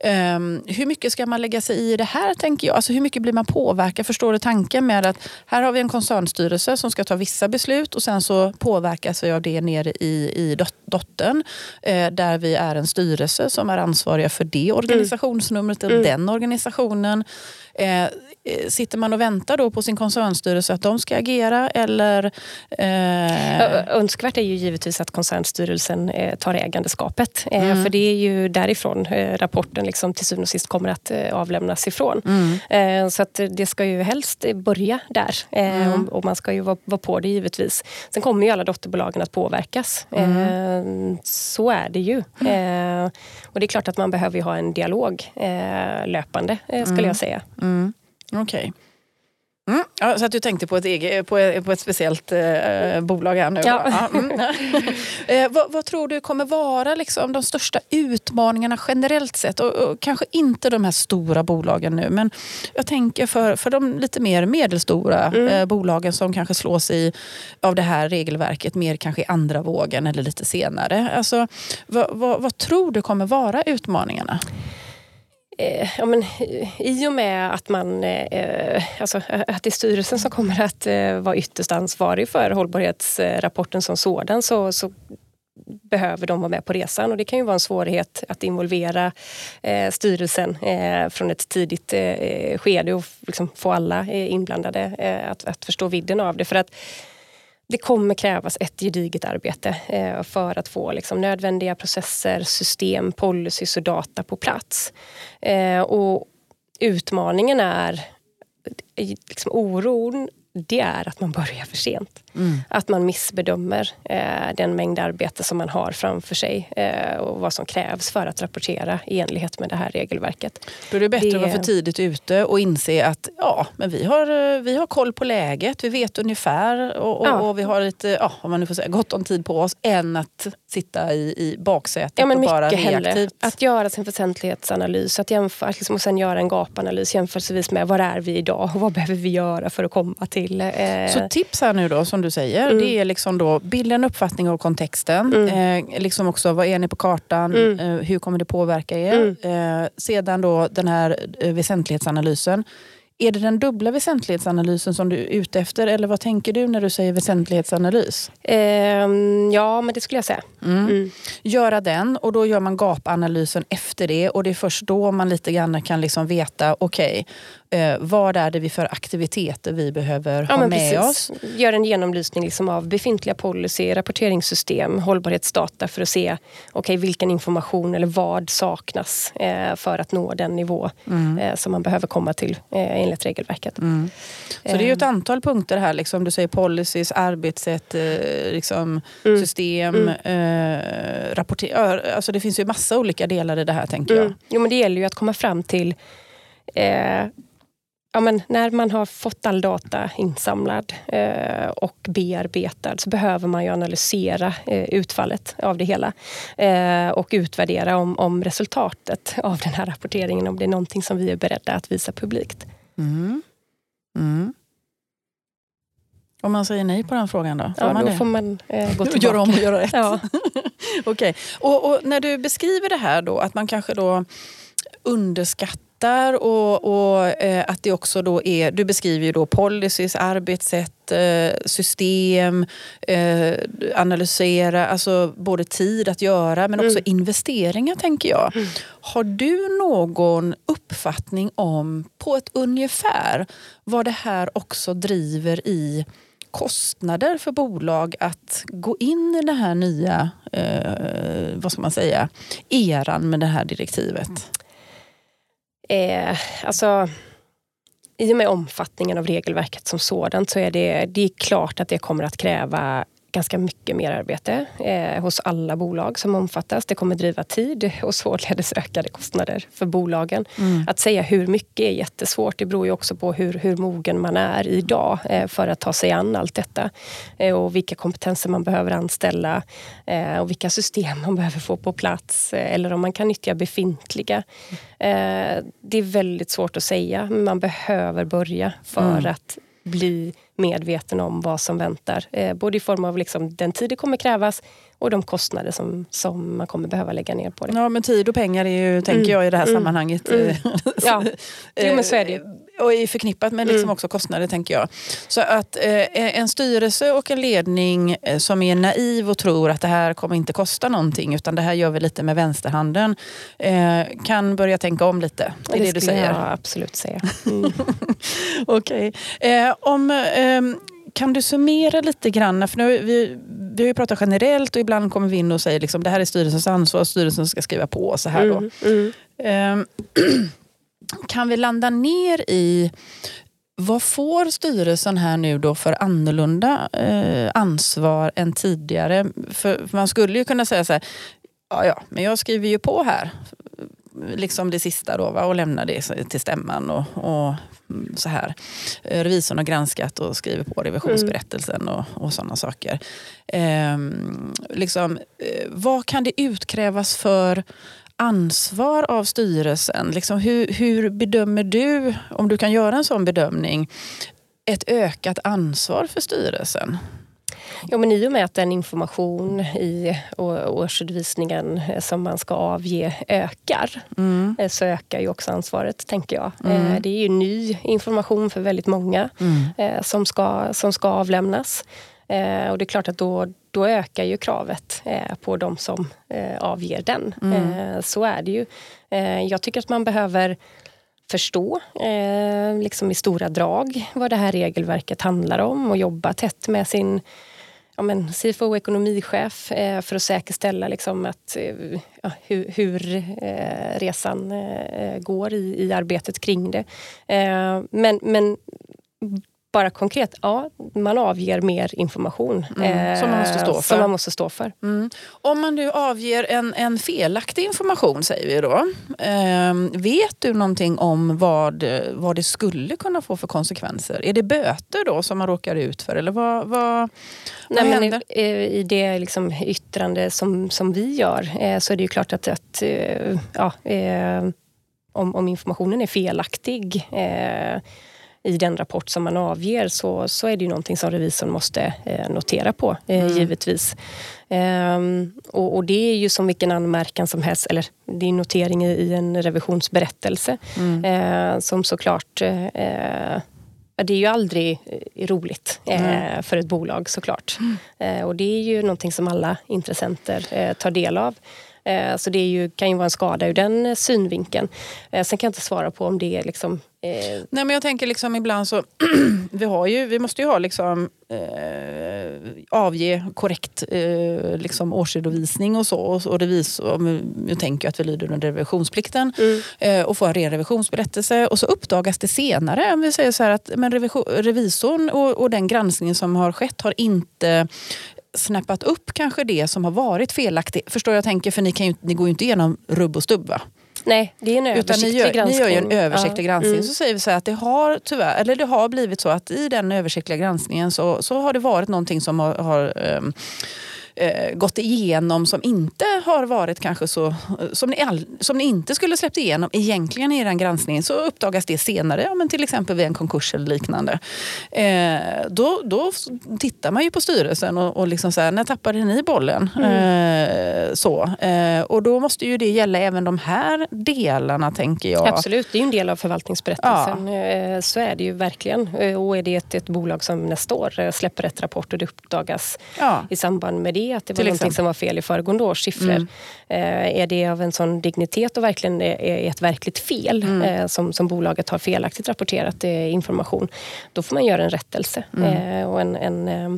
Eh, hur mycket ska man lägga sig i det här tänker jag? Alltså hur mycket blir man påverkad? Förstår du tanken med att här har vi en koncernstyrelse som ska ta vissa beslut och sen så påverkas vi av det nere i, i dot dottern. Eh, där vi är en styrelse som är ansvariga för det organisationsnumret och mm. den organisationen. Eh, eh, sitter man och väntar då på sin koncernstyrelse att de ska agera eller? Eh... Önskvärt är ju givetvis att koncernstyrelsen eh, tar ägandeskapet. Eh, mm. För det är ju därifrån rapporten liksom till syvende och sist kommer att avlämnas ifrån. Mm. Så att det ska ju helst börja där. Mm. och, man ska ju vara, på det givetvis. Sen kommer ju alla dotterbolagen att påverkas. Mm. Så är det ju. Och det är klart att man behöver ha en dialog löpande, skulle mm. jag säga. Mm. Okej. Okay. Mm. Ja, så att du tänkte på ett, eget, på ett, på ett speciellt eh, bolag här nu? Ja. ja mm. eh, vad, vad, tror du kommer vara liksom, de största utmaningarna generellt sett? Och, och, kanske inte de här stora bolagen nu, men jag tänker för, för de lite mer medelstora mm. eh, bolagen som kanske slås i av det här regelverket mer kanske i andra vågen eller lite senare. Alltså, vad, vad, vad tror du kommer vara utmaningarna? Eh, ja, men, I och med att, man, eh, alltså, att det är styrelsen som kommer att eh, vara ytterst ansvarig för hållbarhetsrapporten som sådan så, så behöver de vara med på resan och det kan ju vara en svårighet att involvera eh, styrelsen eh, från ett tidigt eh, eh skede och liksom få alla eh, inblandade att, att förstå vidden av det. För att det kommer krävas ett gediget arbete eh, för att få liksom, nödvändiga processer, system, policies och data på plats. Eh, och utmaningen är liksom, oron det är att man börjar för sent. Mm. Att man missbedömer eh, den mängd arbete som man har framför sig eh, och vad som krävs för att rapportera i enlighet med det här regelverket. Då är det bättre det... att vara för tidigt ute och inse att ja, men vi, har, eh, vi har koll på läget, vi vet ungefär och, och, ja. och vi har lite, ja, om man nu får säga, gott om tid på oss än att sitta i, i baksätet ja, och bara reaktivt. Att göra sin väsentlighetsanalys att jämföra, liksom, och sen göra en gapanalys jämförelsevis med var är vi idag och vad behöver vi göra för att komma till... Eh... Så tips här nu då som du säger, mm. det är liksom då bilda en uppfattning av kontexten. Mm. Eh, liksom också vad är ni på kartan? Mm. Eh, hur kommer det påverka er? Mm. Eh, sedan då den här eh, väsentlighetsanalysen. Är det den dubbla väsentlighetsanalysen som du är ute efter eller vad tänker du när du säger väsentlighetsanalys? Eh, ja, men det skulle jag säga. Mm. Mm. Göra den och då gör man gapanalysen efter det och det är först då man lite grann kan liksom veta, okej, okay, eh, vad är det vi för aktiviteter vi behöver ja, ha med precis. oss? Gör en genomlysning liksom av befintliga policy, rapporteringssystem, hållbarhetsdata för att se okay, vilken information eller vad saknas eh, för att nå den nivå mm. eh, som man behöver komma till eh, enligt regelverket. Mm. Så det är ett antal punkter här, liksom, du säger policies, arbetssätt, eh, liksom, mm. system, mm. eh, rapporter. Alltså det finns ju massa olika delar i det här tänker jag. Mm. Jo men det gäller ju att komma fram till eh, ja, men när man har fått all data insamlad eh, och bearbetad så behöver man ju analysera eh, utfallet av det hela eh, och utvärdera om, om resultatet av den här rapporteringen, om det är någonting som vi är beredda att visa publikt. Mm. Mm. Om man säger nej på den frågan då? Får ja, man då det? får man eh, gå tillbaka. Göra om och göra rätt. Ja. okay. och, och, när du beskriver det här då, att man kanske då underskattar hittar och, och eh, att det också då är, du beskriver ju då policies, arbetssätt, eh, system, eh, analysera, alltså både tid att göra men också mm. investeringar tänker jag. Mm. Har du någon uppfattning om, på ett ungefär, vad det här också driver i kostnader för bolag att gå in i den här nya, eh, vad ska man säga, eran med det här direktivet? Eh, alltså, I och med omfattningen av regelverket som sådant så är det, det är klart att det kommer att kräva ganska mycket mer arbete eh, hos alla bolag som omfattas. Det kommer driva tid och således ökade kostnader för bolagen. Mm. Att säga hur mycket är jättesvårt. Det beror ju också på hur, hur mogen man är idag eh, för att ta sig an allt detta. Eh, och vilka kompetenser man behöver anställa eh, och vilka system man behöver få på plats. Eh, eller om man kan nyttja befintliga. Eh, det är väldigt svårt att säga, men man behöver börja för mm. att bli medveten om vad som väntar. Eh, både i form av liksom den tid det kommer krävas och de kostnader som, som man kommer behöva lägga ner på det. Ja, men tid och pengar är ju, tänker mm. jag, i det här mm. sammanhanget. Mm. ja, jo, men så är det ju och är förknippat med liksom mm. också kostnader tänker jag. Så att eh, en styrelse och en ledning eh, som är naiv och tror att det här kommer inte kosta någonting utan det här gör vi lite med vänsterhanden eh, kan börja tänka om lite. Det är det, det du säger? jag absolut säga. Mm. Okej. Okay. Eh, om ehm, kan du summera lite grann? För nu, vi, vi har ju pratat generellt och ibland kommer vi in och säger liksom, det här är styrelsens ansvar, styrelsen ska skriva på. så här då. Mm, mm. Kan vi landa ner i vad får styrelsen här nu då för annorlunda eh, ansvar än tidigare? För man skulle ju kunna säga så här, ja ja, men jag skriver ju på här liksom det sista då, va? och lämnar det till stämman. Och, och så här. Revisorn har granskat och skriver på revisionsberättelsen mm. och, och sådana saker. Eh, liksom, eh, vad kan det utkrävas för ansvar av styrelsen? Liksom, hur, hur bedömer du, om du kan göra en sån bedömning, ett ökat ansvar för styrelsen? Ja, men I och med att den information i årsredovisningen som man ska avge ökar mm. Eh, så ökar ju också ansvaret, tänker jag. Mm. Eh, det är ju ny information för väldigt många mm. Eh, som, ska, som ska avlämnas. Och det är klart att då, då ökar ju kravet på de som avger den. Mm. Så är det ju. Jag tycker att man behöver förstå eh, liksom i stora drag vad det här regelverket handlar om och jobba tätt med sin ja, men, CFO ekonomichef eh, för att säkerställa liksom att, eh, hur, hur eh, resan eh, går i, i arbetet kring det. Eh, men, men bara konkret, ja, man avger mer information mm, som, man måste stå för. Som man måste stå för. Mm. Om man nu avger en, en felaktig information, säger vi då. Eh, vet du någonting om vad, vad det skulle kunna få för konsekvenser? Är det böter då som man råkar ut för? Eller vad, vad, Nej, vad händer? I, I det liksom yttrande som, som vi gör eh, så är det ju klart att, att eh, ja, eh, om, om informationen är felaktig eh, i den rapport som man avger så, så är det ju någonting som revisorn måste eh, notera på, eh, mm. givetvis. Ehm, och, och, det är ju som vilken anmärkan som helst, eller det är notering i, i en revisionsberättelse mm. eh, som såklart eh, det är ju aldrig eh, roligt mm. för ett bolag såklart. Mm. och det är ju någonting som alla intressenter tar del av. Så det ju, kan ju vara en skada ur den synvinkeln. Sen kan jag inte svara på om det är liksom Eh. Nej, men jag tänker liksom ibland så, vi, har ju, vi måste ju ha liksom, eh, avge korrekt eh, liksom årsredovisning och så. Och, och revisor, jag tänker att vi lyder under revisionsplikten mm. eh, och får en ren revisionsberättelse. Och så uppdagas det senare. Om vi säger så här att men revisorn och, och den granskningen som har skett har inte snappat upp kanske det som har varit felaktigt. Förstår jag tänker? För ni, kan ju, ni går ju inte igenom rubb och stubb va? Nej, det är en översiktlig ni gör, granskning. Ni gör ju en översiktlig ja. granskning. Mm. Så säger vi så att det har tyvärr, eller det har blivit så att i den översiktliga granskningen så, så har det varit någonting som har, har um, eh, gått igenom som inte har varit kanske så... Som ni, all, som ni inte skulle släppt igenom egentligen i er granskning så uppdagas det senare, ja, men till exempel vid en konkurs eller liknande. Eh, då, då tittar man ju på styrelsen och, och liksom så här, när tappade ni bollen? Mm. Eh, så. Eh, och då måste ju det gälla även de här delarna tänker jag. Absolut, det är ju en del av förvaltningsberättelsen. Ja. Eh, så är det ju verkligen. Eh, och är det ett, ett bolag som nästa år släpper ett rapport och det uppdagas ja. i samband med det att det var någonting som var fel i föregående års siffror. Mm. Eh, är det av en sån dignitet och verkligen är ett verkligt fel mm. eh, som, som bolaget har felaktigt rapporterat eh, information, då får man göra en rättelse mm. Eh, och en, en eh,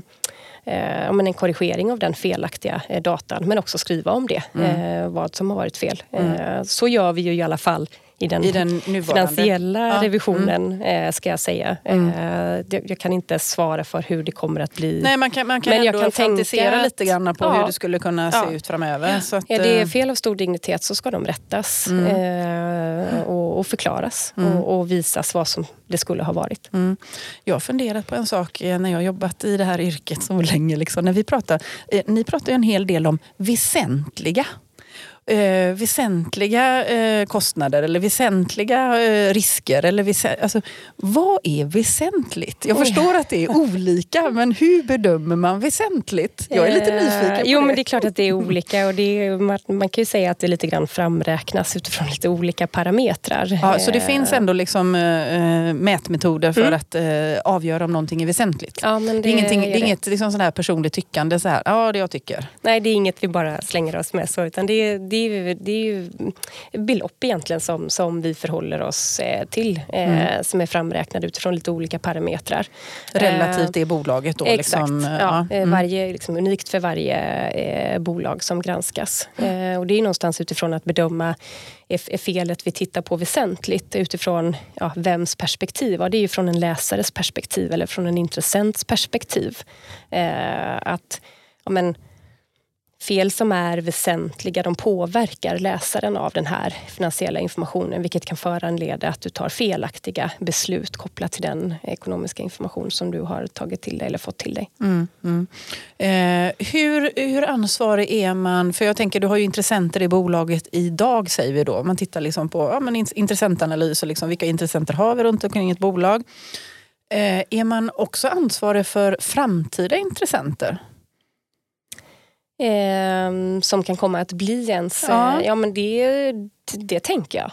eh, en korrigering av den felaktiga datan men också skriva om det, mm. vad som har varit fel. Mm. så gör vi ju i alla fall i den, I den finansiella ja. revisionen, mm. Eh, ska jag säga. Mm. Eh, jag kan inte svara för hur det kommer att bli. Nej, man kan, man kan men jag kan fantisera tänka lite grann på ja. hur det skulle kunna se ut framöver. Så att, är det eh, fel av stor dignitet så ska de rättas mm. och, och, förklaras mm. och, och, visas vad som det skulle ha varit. Mm. Jag har funderat på en sak när jag jobbat i det här yrket så länge. Liksom, när vi pratar, ni pratar en hel del om väsentliga eh, väsentliga eh, kostnader eller väsentliga eh, risker. Eller väsent alltså, vad är väsentligt? Jag förstår att det är olika, men hur bedömer man väsentligt? Jag är lite nyfiken på Jo, det. men det är klart att det är olika. Och det är, man, man, kan ju säga att det lite grann framräknas utifrån lite olika parametrar. Ja, så det eh. finns ändå liksom, äh, mätmetoder för mm. att avgöra om någonting är väsentligt? Ja, men det, det är, är det inget liksom sån här personligt tyckande, så här, ja det jag tycker. Nej, det är inget vi bara slänger oss med så, utan det, det ju, det är ju belopp egentligen som, som vi förhåller oss eh, till. Eh, mm. Som är framräknade utifrån lite olika parametrar. Relativt det bolaget då? Exakt. Liksom, ja, mm. varje, liksom, unikt för varje eh, bolag som granskas. Eh, och det är någonstans utifrån att bedöma är felet vi tittar på väsentligt utifrån ja, vems perspektiv? Ja, det är ju från en läsares perspektiv eller från en intressents perspektiv. Eh, att ja, men, fel som är väsentliga, de påverkar läsaren av den här finansiella informationen, vilket kan föranleda att du tar felaktiga beslut kopplat till den ekonomiska information som du har tagit till dig eller fått till dig. Mm, mm. Eh, hur, hur ansvarig är man? För jag tänker, du har ju intressenter i bolaget idag, säger vi då. Man tittar liksom på ja, men intressentanalys och liksom, vilka intressenter har vi runt omkring ett bolag. Eh, är man också ansvarig för framtida intressenter? Eh, som kan komma att bli ens... Ja, eh, ja men det, det tänker jag.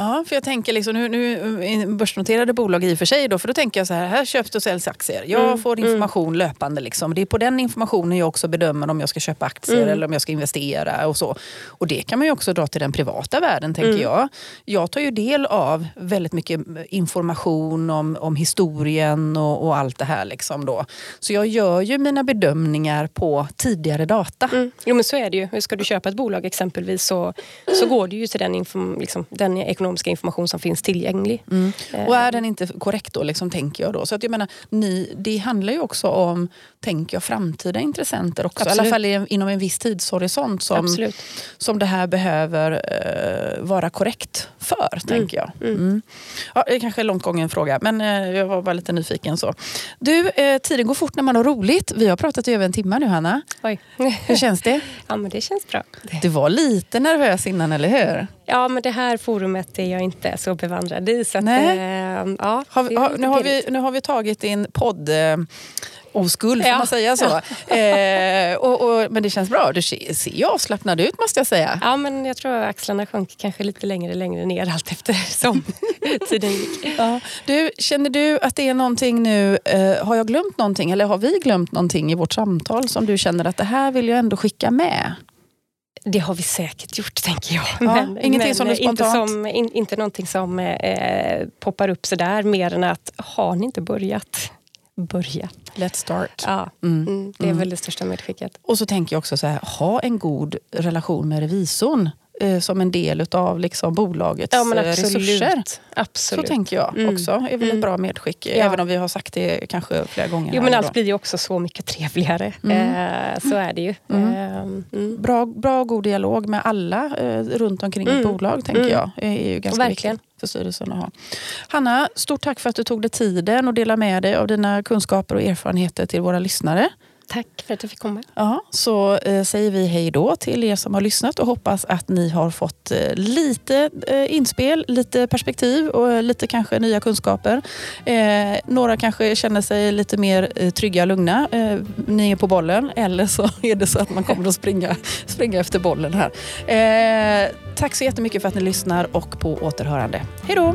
Ja, för jag tänker liksom, nu, nu börsnoterade bolag i och för sig, då, för då tänker jag så här, här köps och säljs aktier. Jag mm, får mm. information mm. löpande. Liksom. Det är på den informationen jag också bedömer om jag ska köpa aktier mm. eller om jag ska investera. och så. Och det kan man ju också dra till den privata världen, tänker mm. jag. Jag tar ju del av väldigt mycket information om, om historien och, och allt det här. Liksom då. Så jag gör ju mina bedömningar på tidigare data. Mm. Jo men så är det ju. Ska du köpa ett bolag exempelvis så, så går det ju till den, inform, liksom, den ekonomiska ekonomiska information som finns tillgänglig. Mm. Och är den inte korrekt då, liksom, tänker jag då. Så att jag menar, ni, det handlar ju också om, tänker jag, framtida intressenter också. Absolut. I alla fall inom en viss tidshorisont som, som det här behöver uh, vara korrekt för, mm. tänker jag. Mm. mm. Ja, det kanske är långt gången fråga, men uh, jag var bara lite nyfiken. så. Du, uh, tiden går fort när man har roligt. Vi har pratat i över en timme nu, Hanna. Oj. Hur känns det? ja, men det känns bra. Du var lite nervös innan, eller hur? Ja, men det här forumet är jag inte så bevandrad i. Så att, Nej. Äh, ja, har, har, nu, har vi, nu har vi tagit din podd eh, oskuld, får ja. man säga så? eh, och, och, men det känns bra. Du ser ju avslappnad ut måste jag säga. Ja, men jag tror att axlarna sjönk kanske lite längre längre ner allt eftersom tiden gick. Ja. Du, känner du att det är någonting nu, eh, har jag glömt någonting eller har vi glömt någonting i vårt samtal som du känner att det här vill jag ändå skicka med? Det har vi säkert gjort, tänker jag. Ja, men, ingenting men, som du spontant... Inte, som, in, inte någonting som eh, poppar upp sådär, mer än att har ni inte börjat? Börja. Let's start. Ja, mm. Mm, det är mm. väl det största medskicket. Och så tänker jag också så här, ha en god relation med revisorn eh, som en del av liksom, bolagets ja, men eh, resurser. Absolut. Så tänker jag mm. också. är väl ett mm. bra medskick. Ja. Även om vi har sagt det kanske flera gånger. Jo, men allt blir ju också så mycket trevligare. Mm. Eh, så är det ju. Mm. Eh, bra, bra god dialog med alla eh, runt omkring ett bolag tänker jag. är ju ganska Verkligen. viktigt för styrelsen att ha. Hanna, stort tack för att du tog dig tiden och delade med dig av dina kunskaper och erfarenheter till våra lyssnare. Tack för att du fick komma. Ja, så eh, säger vi hej då till er som har lyssnat och hoppas att ni har fått eh, lite eh, inspel, lite perspektiv och eh, lite kanske nya kunskaper. Eh, några kanske känner sig lite mer eh, trygga och lugna. ni är på bollen eller så är det så att man kommer att springa, springa efter bollen här. tack så jättemycket för att ni lyssnar och på återhörande. Hej då!